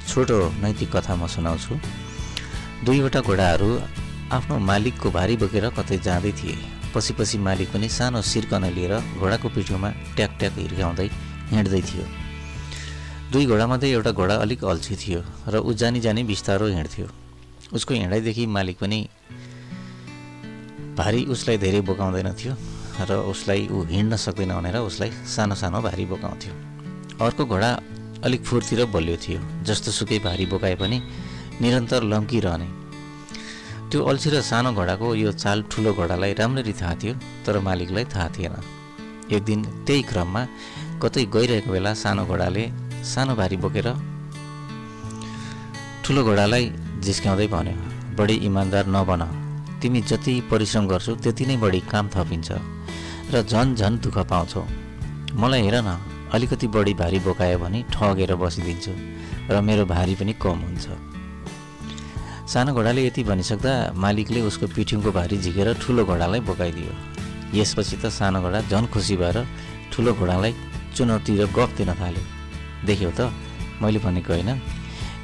छोटो नैतिक कथा म सुनाउँछु दुईवटा घोडाहरू आफ्नो मालिकको भारी बोकेर कतै जाँदै थिए। पछि पछि मालिक पनि सानो सिर्कन लिएर घोडाको पिठोमा ट्याक ट्याक हिर्काउँदै हिँड्दै थियो। दुई घोडामध्ये एउटा घोडा अलिक अल्छी थियो र ऊ जानी जानी बिस्तारो हिँड्थ्यो। उसको हिँडाइदेखि मालिक पनि भारी उसलाई धेरै बोकाउँदैन थियो र उसलाई ऊ हिँड्न सक्दैन भनेर उसलाई सानो सानो भारी बोकाउँथ्यो। अर्को घोडा अलिक फुर्ती र बलियो थियो जस्तो सुकै भारी बोकाए पनि निरन्तर लम्किरहने। त्यो अल्छी र सानो घोडाको यो चाल ठुलो घोडालाई राम्ररी थाहा थियो तर मालिकलाई थाहा थिएन। एक दिन त्यही क्रममा कतै गइरहेको बेला सानो घोडाले सानो भारी बोकेर ठुलो घोडालाई जिस्क्याउँदै भन्यो बढी इमान्दार नबन। तिमी जति परिश्रम गर्छौ त्यति नै बढी काम थपिन्छ र झन् झन् दुःख पाउँछौ। मलाई हेर न अलिकति बढी भारी बोकायो भने ठगेर बसिदिन्छु र मेरो भारी पनि कम हुन्छ। सानो घोडाले यति भनिसक्दा मालिकले उसको पिठ्युङको भारी झिकेर ठुलो घोडालाई बोकाइदियो। यसपछि त सानो घोडा झन् खुसी भएर ठुलो घोडालाई चुनौती र गफ दिन थाल्यो। देख्यौ त मैले भनेको होइन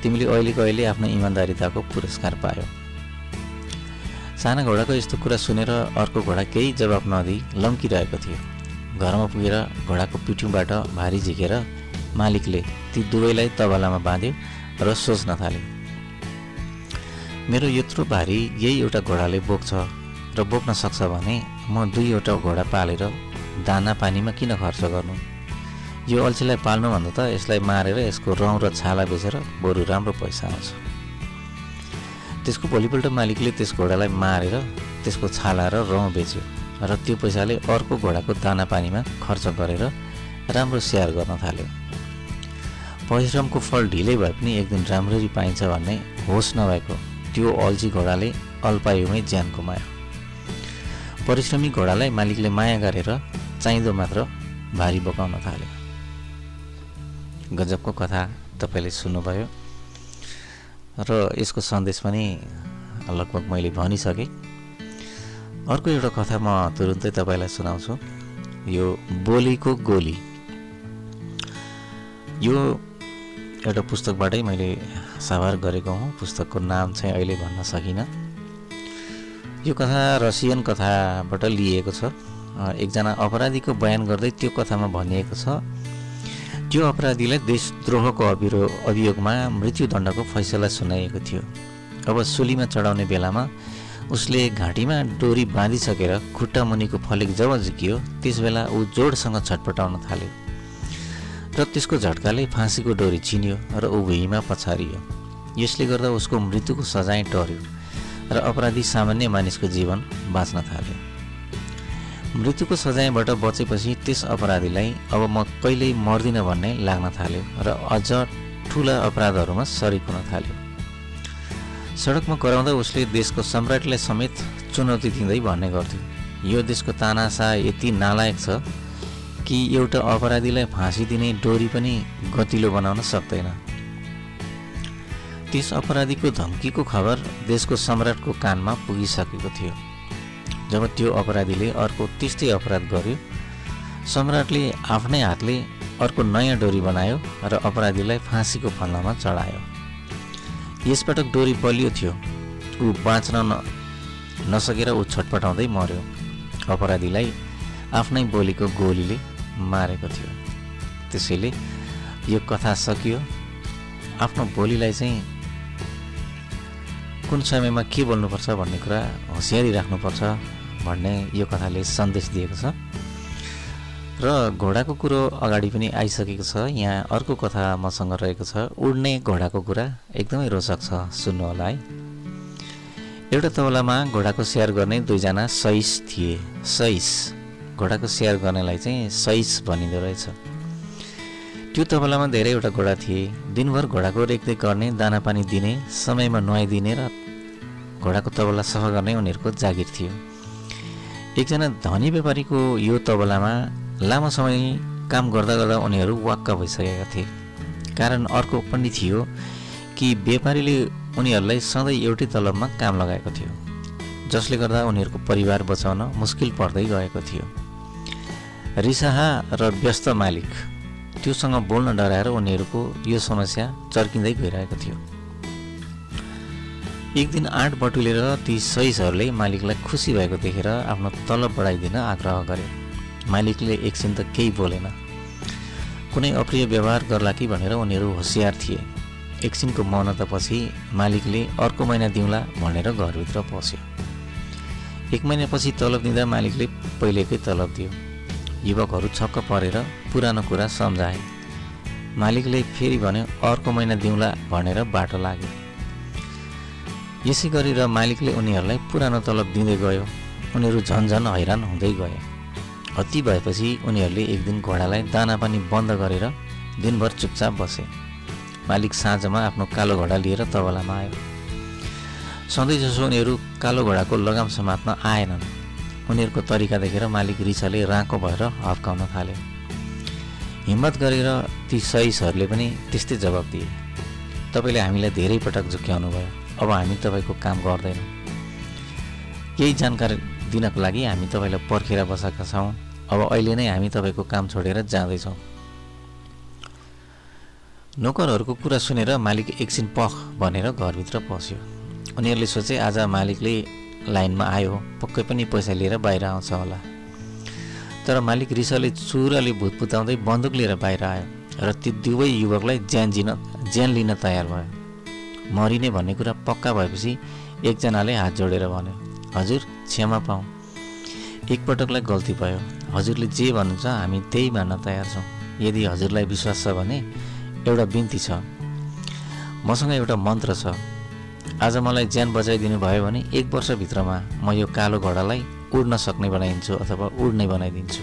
तिमीले अहिले आफ्नो इमान्दारिताको पुरस्कार पायो। साना घोडाको यस्तो कुरा सुनेर अर्को घोडा केही जवाब नदिई लम्किरहेको थियो। घरमा पुगेर घोडाको पिठ्युबाट भारी झिकेर मालिकले ती दुवैलाई तबलामा बाँध्यो र सोच्न थाल्यो मेरो यत्रो भारी यही एउटा घोडाले बोक्छ र बोक्न सक्छ भने म दुईवटा घोडा पालेर दाना पानीमा किन खर्च गर्नु? यो अल्छीलाई पाल्नुभन्दा त यसलाई मारेर यसको रौँ र छाला बेचेर बरु राम्रो पैसा आउँछ। त्यसको भोलिपल्ट मालिकले त्यस घोडालाई मारेर त्यसको छाला र रौँ बेच्यो र त्यो पैसाले अर्को घोडाको दाना पानीमा खर्च गरेर राम्रो स्याहार गर्न थाल्यो। परिश्रमको फल ढिलै भए पनि एक दिन राम्ररी पाइन्छ भन्ने होस नभएको त्यो अल्छी घोडाले अल्पायुमै ज्यान गुमायो। परिश्रमी घोडालाई मालिकले माया गरेर चाहिँदो मात्र भारी बोकाउन थाल्यो। गजबको कथा तपाईँले सुन्नुभयो र यसको सन्देश पनि लगभग मैले भनिसकेँ। अर्को एउटा कथा म तुरुन्तै तपाईँलाई सुनाउँछु। यो बोलीको गोली। यो एउटा पुस्तकबाटै मैले सवार गरेको हुँ। पुस्तकको नाम चाहिँ अहिले भन्न सकिनँ। यो कथा रसियन कथाबाट लिएको छ। एकजना अपराधीको बयान गर्दै त्यो कथामा भनिएको छ त्यो अपराधीलाई देशद्रोहको अभिरो अभियोगमा मृत्युदण्डको फैसला सुनाइएको थियो। अब सुलीमा चढाउने बेलामा उसले घाँटीमा डोरी बाँधिसकेर खुट्टा मुनिको फलेक जब झिकियो त्यस बेला ऊ जोडसँग छटपटाउन थाल्यो। र त्यसको झट्काले फाँसीको डोरी चिन्यो र ऊ भुइँमा पछारियो। यसले गर्दा उसको मृत्युको सजाय टर्यो र अपराधी सामान्य मानिसको जीवन बाँच्न थाल्यो। मृत्युको सजायबाट बचेपछि त्यस अपराधीलाई अब म कहिल्यै मर्दिनँ भन्ने लाग्न थाल्यो र अझ ठुला अपराधहरूमा सरिक हुन थाल्यो। सडकमा कराउँदा उसले देशको सम्राटलाई समेत चुनौती दिँदै भन्ने गर्थ्यो। यो देशको तानासा यति नालायक छ कि एउटा अपराधीलाई फाँसी दिने डोरी पनि गतिलो बनाउन सक्दैन। त्यस अपराधीको धम्कीको खबर देशको सम्राटको कानमा पुगिसकेको थियो। जब त्यो अपराधीले अर्को त्यस्तै अपराध गर्यो सम्राटले आफ्नै हातले अर्को नयाँ डोरी बनायो र अपराधीलाई फाँसीको फन्दामा चढायो। यसपटक डोरी बलियो थियो। ऊ बाँच्न न नसकेर ऊ छटपटाउँदै मर्यो। अपराधीलाई आफ्नै बोलीको गोलीले मारेको थियो। त्यसैले यो कथा सकियो। आफ्नो बोलीलाई चाहिँ कुन समयमा के बोल्नुपर्छ भन्ने कुरा होसियारी राख्नुपर्छ भन्ने यो कथाले सन्देश दिएको छ। र घोडाको कुरो अगाडि पनि आइसकेको छ। यहाँ अर्को कथा मसँग रहेको छ। उड्ने घोडाको कुरा एकदमै रोचक छ। सुन्नु होला है। एउटा तबलामा घोडाको स्याहार गर्ने दुईजना सैस थिए। सैस घोडाको स्याहार गर्नेलाई चाहिँ सैस भनिँदो रहेछ। त्यो तबलामा धेरैवटा घोडा थिए। दिनभर घोडाको रेखदेख गर्ने दाना पानी दिने समयमा नुहाइदिने र घोडाको तबला सफा गर्ने उनीहरूको जागिर थियो। एकजना धनी व्यापारीको यो तबलामा लामो समय काम गर्दा गर्दा उनीहरू वाक्क भइसकेका थिए। कारण अर्को पनि थियो कि व्यापारीले उनीहरूलाई सधैँ एउटै तलबमा काम लगाएको थियो जसले गर्दा उनीहरूको परिवार बचाउन मुस्किल पर्दै गएको थियो। रिसाहा र व्यस्त मालिक। त्योसँग बोल्न डराएर उनीहरूको यो समस्या चर्किँदै गइरहेको थियो। एक दिन आँट बटुलेर ती सैसहरूले मालिकलाई खुसी भएको देखेर आफ्नो तलब बढाइदिन आग्रह गरे। मालिकले एकछिन त केही बोलेन। कुनै अप्रिय व्यवहार गर्ला कि भनेर उनीहरू होसियार थिए। एकछिनको मौनतापछि मालिकले अर्को महिना दिउँला भनेर घरभित्र पस्यो। एक महिनापछि तलब दिँदा मालिकले पहिलेकै तलब दियो। युवकहरू छक्क परेर पुरानो कुरा सम्झाए। मालिकले फेरि भन्यो अर्को महिना दिउँला भनेर बाटो लाग्यो। यसै गरेर मालिकले उनीहरूलाई पुरानो तलब दिँदै गयो। उनीहरू झन्झन हैरान हुँदै गए। अति भएपछि उनीहरूले एक दिन घोडालाई दाना पानी बन्द गरेर दिनभर चुपचाप बसे। मालिक साँझमा आफ्नो कालो घोडा लिएर तबलामा आयो। सधैँ जसो उनीहरू कालो घोडाको लगाम समात्न आएनन्। उनीहरूको तरिका देखेर मालिक रिसाले राँको भएर हप्काउन थाल्यो हिम्मत गरेर ती सहिसहरूले पनि त्यस्तै जवाब दिए। तपाईँले हामीलाई धेरै पटक झुक्क्याउनु भयो। अब हामी तपाईँको काम गर्दैनौँ। केही जानकारी दिनको लागि हामी तपाईँलाई पर्खेर बसेका छौँ। अब अहिले नै हामी तपाईँको काम छोडेर जाँदैछौँ। नोकरहरूको कुरा सुनेर मालिक एकछिन पख भनेर घरभित्र पस्यो। उनीहरूले सोचे आज मालिकले लाइनमा आयो पक्कै पनि पैसा लिएर बाहिर आउँछ होला। तर मालिक रिसले चुराले भुत पुताउँदै बन्दुक लिएर बाहिर आयो र ती दुवै युवकलाई ज्यान जिन ज्यान लिन तयार भयो। मरिने भन्ने कुरा पक्का भएपछि एकजनाले हात जोडेर भन्यो हजुर क्षमा पाऊँ। एकपटकलाई गल्ती भयो। हजुरले जे भन्नुहुन्छ हामी त्यही मान्न तयार छौँ। यदि हजुरलाई विश्वास छ भने एउटा बिन्ती छ। मसँग एउटा मन्त्र छ। आज मलाई ज्यान बचाइदिनु भयो भने एक वर्षभित्रमा म यो कालो घोडालाई उड्न सक्ने बनाइदिन्छु अथवा उड्ने बनाइदिन्छु।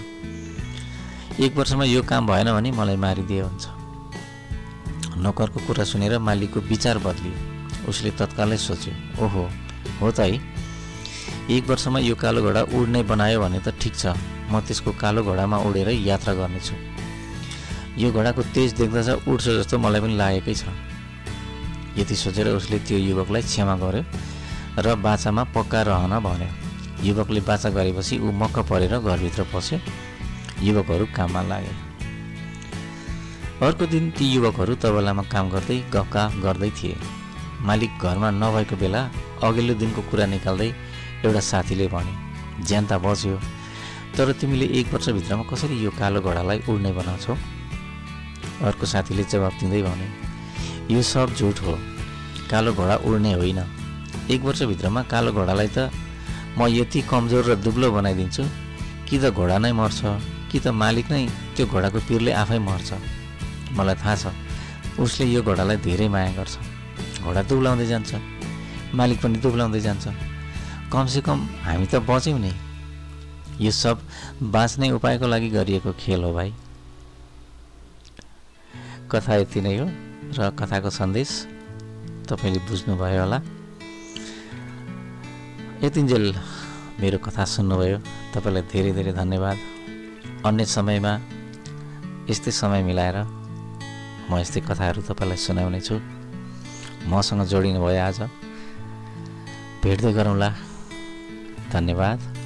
एक वर्षमा यो काम भएन भने मलाई मारिदिए हुन्छ। नोकरको कुरा सुनेर मालिकको विचार बदलियो उसले तत्कालै सोच्यो ओहो हो त है। एक वर्षमा यो कालो घोडा उड्ने बनायो भने त ठिक छ। म त्यसको कालो घोडामा उडेर यात्रा गर्नेछु। यो घोडाको तेज देख्दा चाहिँ उड्छ जस्तो मलाई पनि लागेकै छ। यति सोचेर उसले त्यो युवकलाई क्षमा गर्यो र बाचामा पक्का रहन भन्यो। युवकले बाचा गरेपछि ऊ मक्क परेर घरभित्र पस्यो। युवकहरू काममा लागे। अर्को दिन ती युवकहरू तबलामा काम गर्दै गफगाफ गर्दै थिए। मालिक घरमा नभएको बेला अघिल्लो दिनको कुरा निकाल्दै एउटा साथीले भने ज्यान त बच्यो तर तिमीले एक वर्षभित्रमा कसरी यो कालो घोडालाई उड्ने बनाउँछौ? अर्को साथीले जवाब दिँदै भने यो सब झुट हो। कालो घोडा उड्ने होइन। एक वर्षभित्रमा कालो घोडालाई त म यति कमजोर र दुब्लो बनाइदिन्छु। कि त घोडा नै मर्छ कि त मालिक नै त्यो घोडाको पिरले आफै मर्छ। मलाई थाहा छ उसले यो घोडालाई धेरै माया गर्छ। घोडा दुब्लाउँदै जान्छ मालिक पनि दुब्लाउँदै जान्छ। कमसेकम हामी त बच्यौँ नि। यो सब बाँच्ने उपायको लागि गरिएको खेल हो भाइ। कथा यति नै हो। र कथाको सन्देश तपाईँले बुझ्नुभयो होला। यतिन्जेल मेरो कथा सुन्नुभयो। तपाईँलाई धेरै धेरै धन्यवाद। अन्य समयमा यस्तै समय मिलाएर म यस्तै कथाहरू तपाईँलाई सुनाउने छु मसँग जोडिनु भयो आज। भेट्दै गरौँला। धन्यवाद।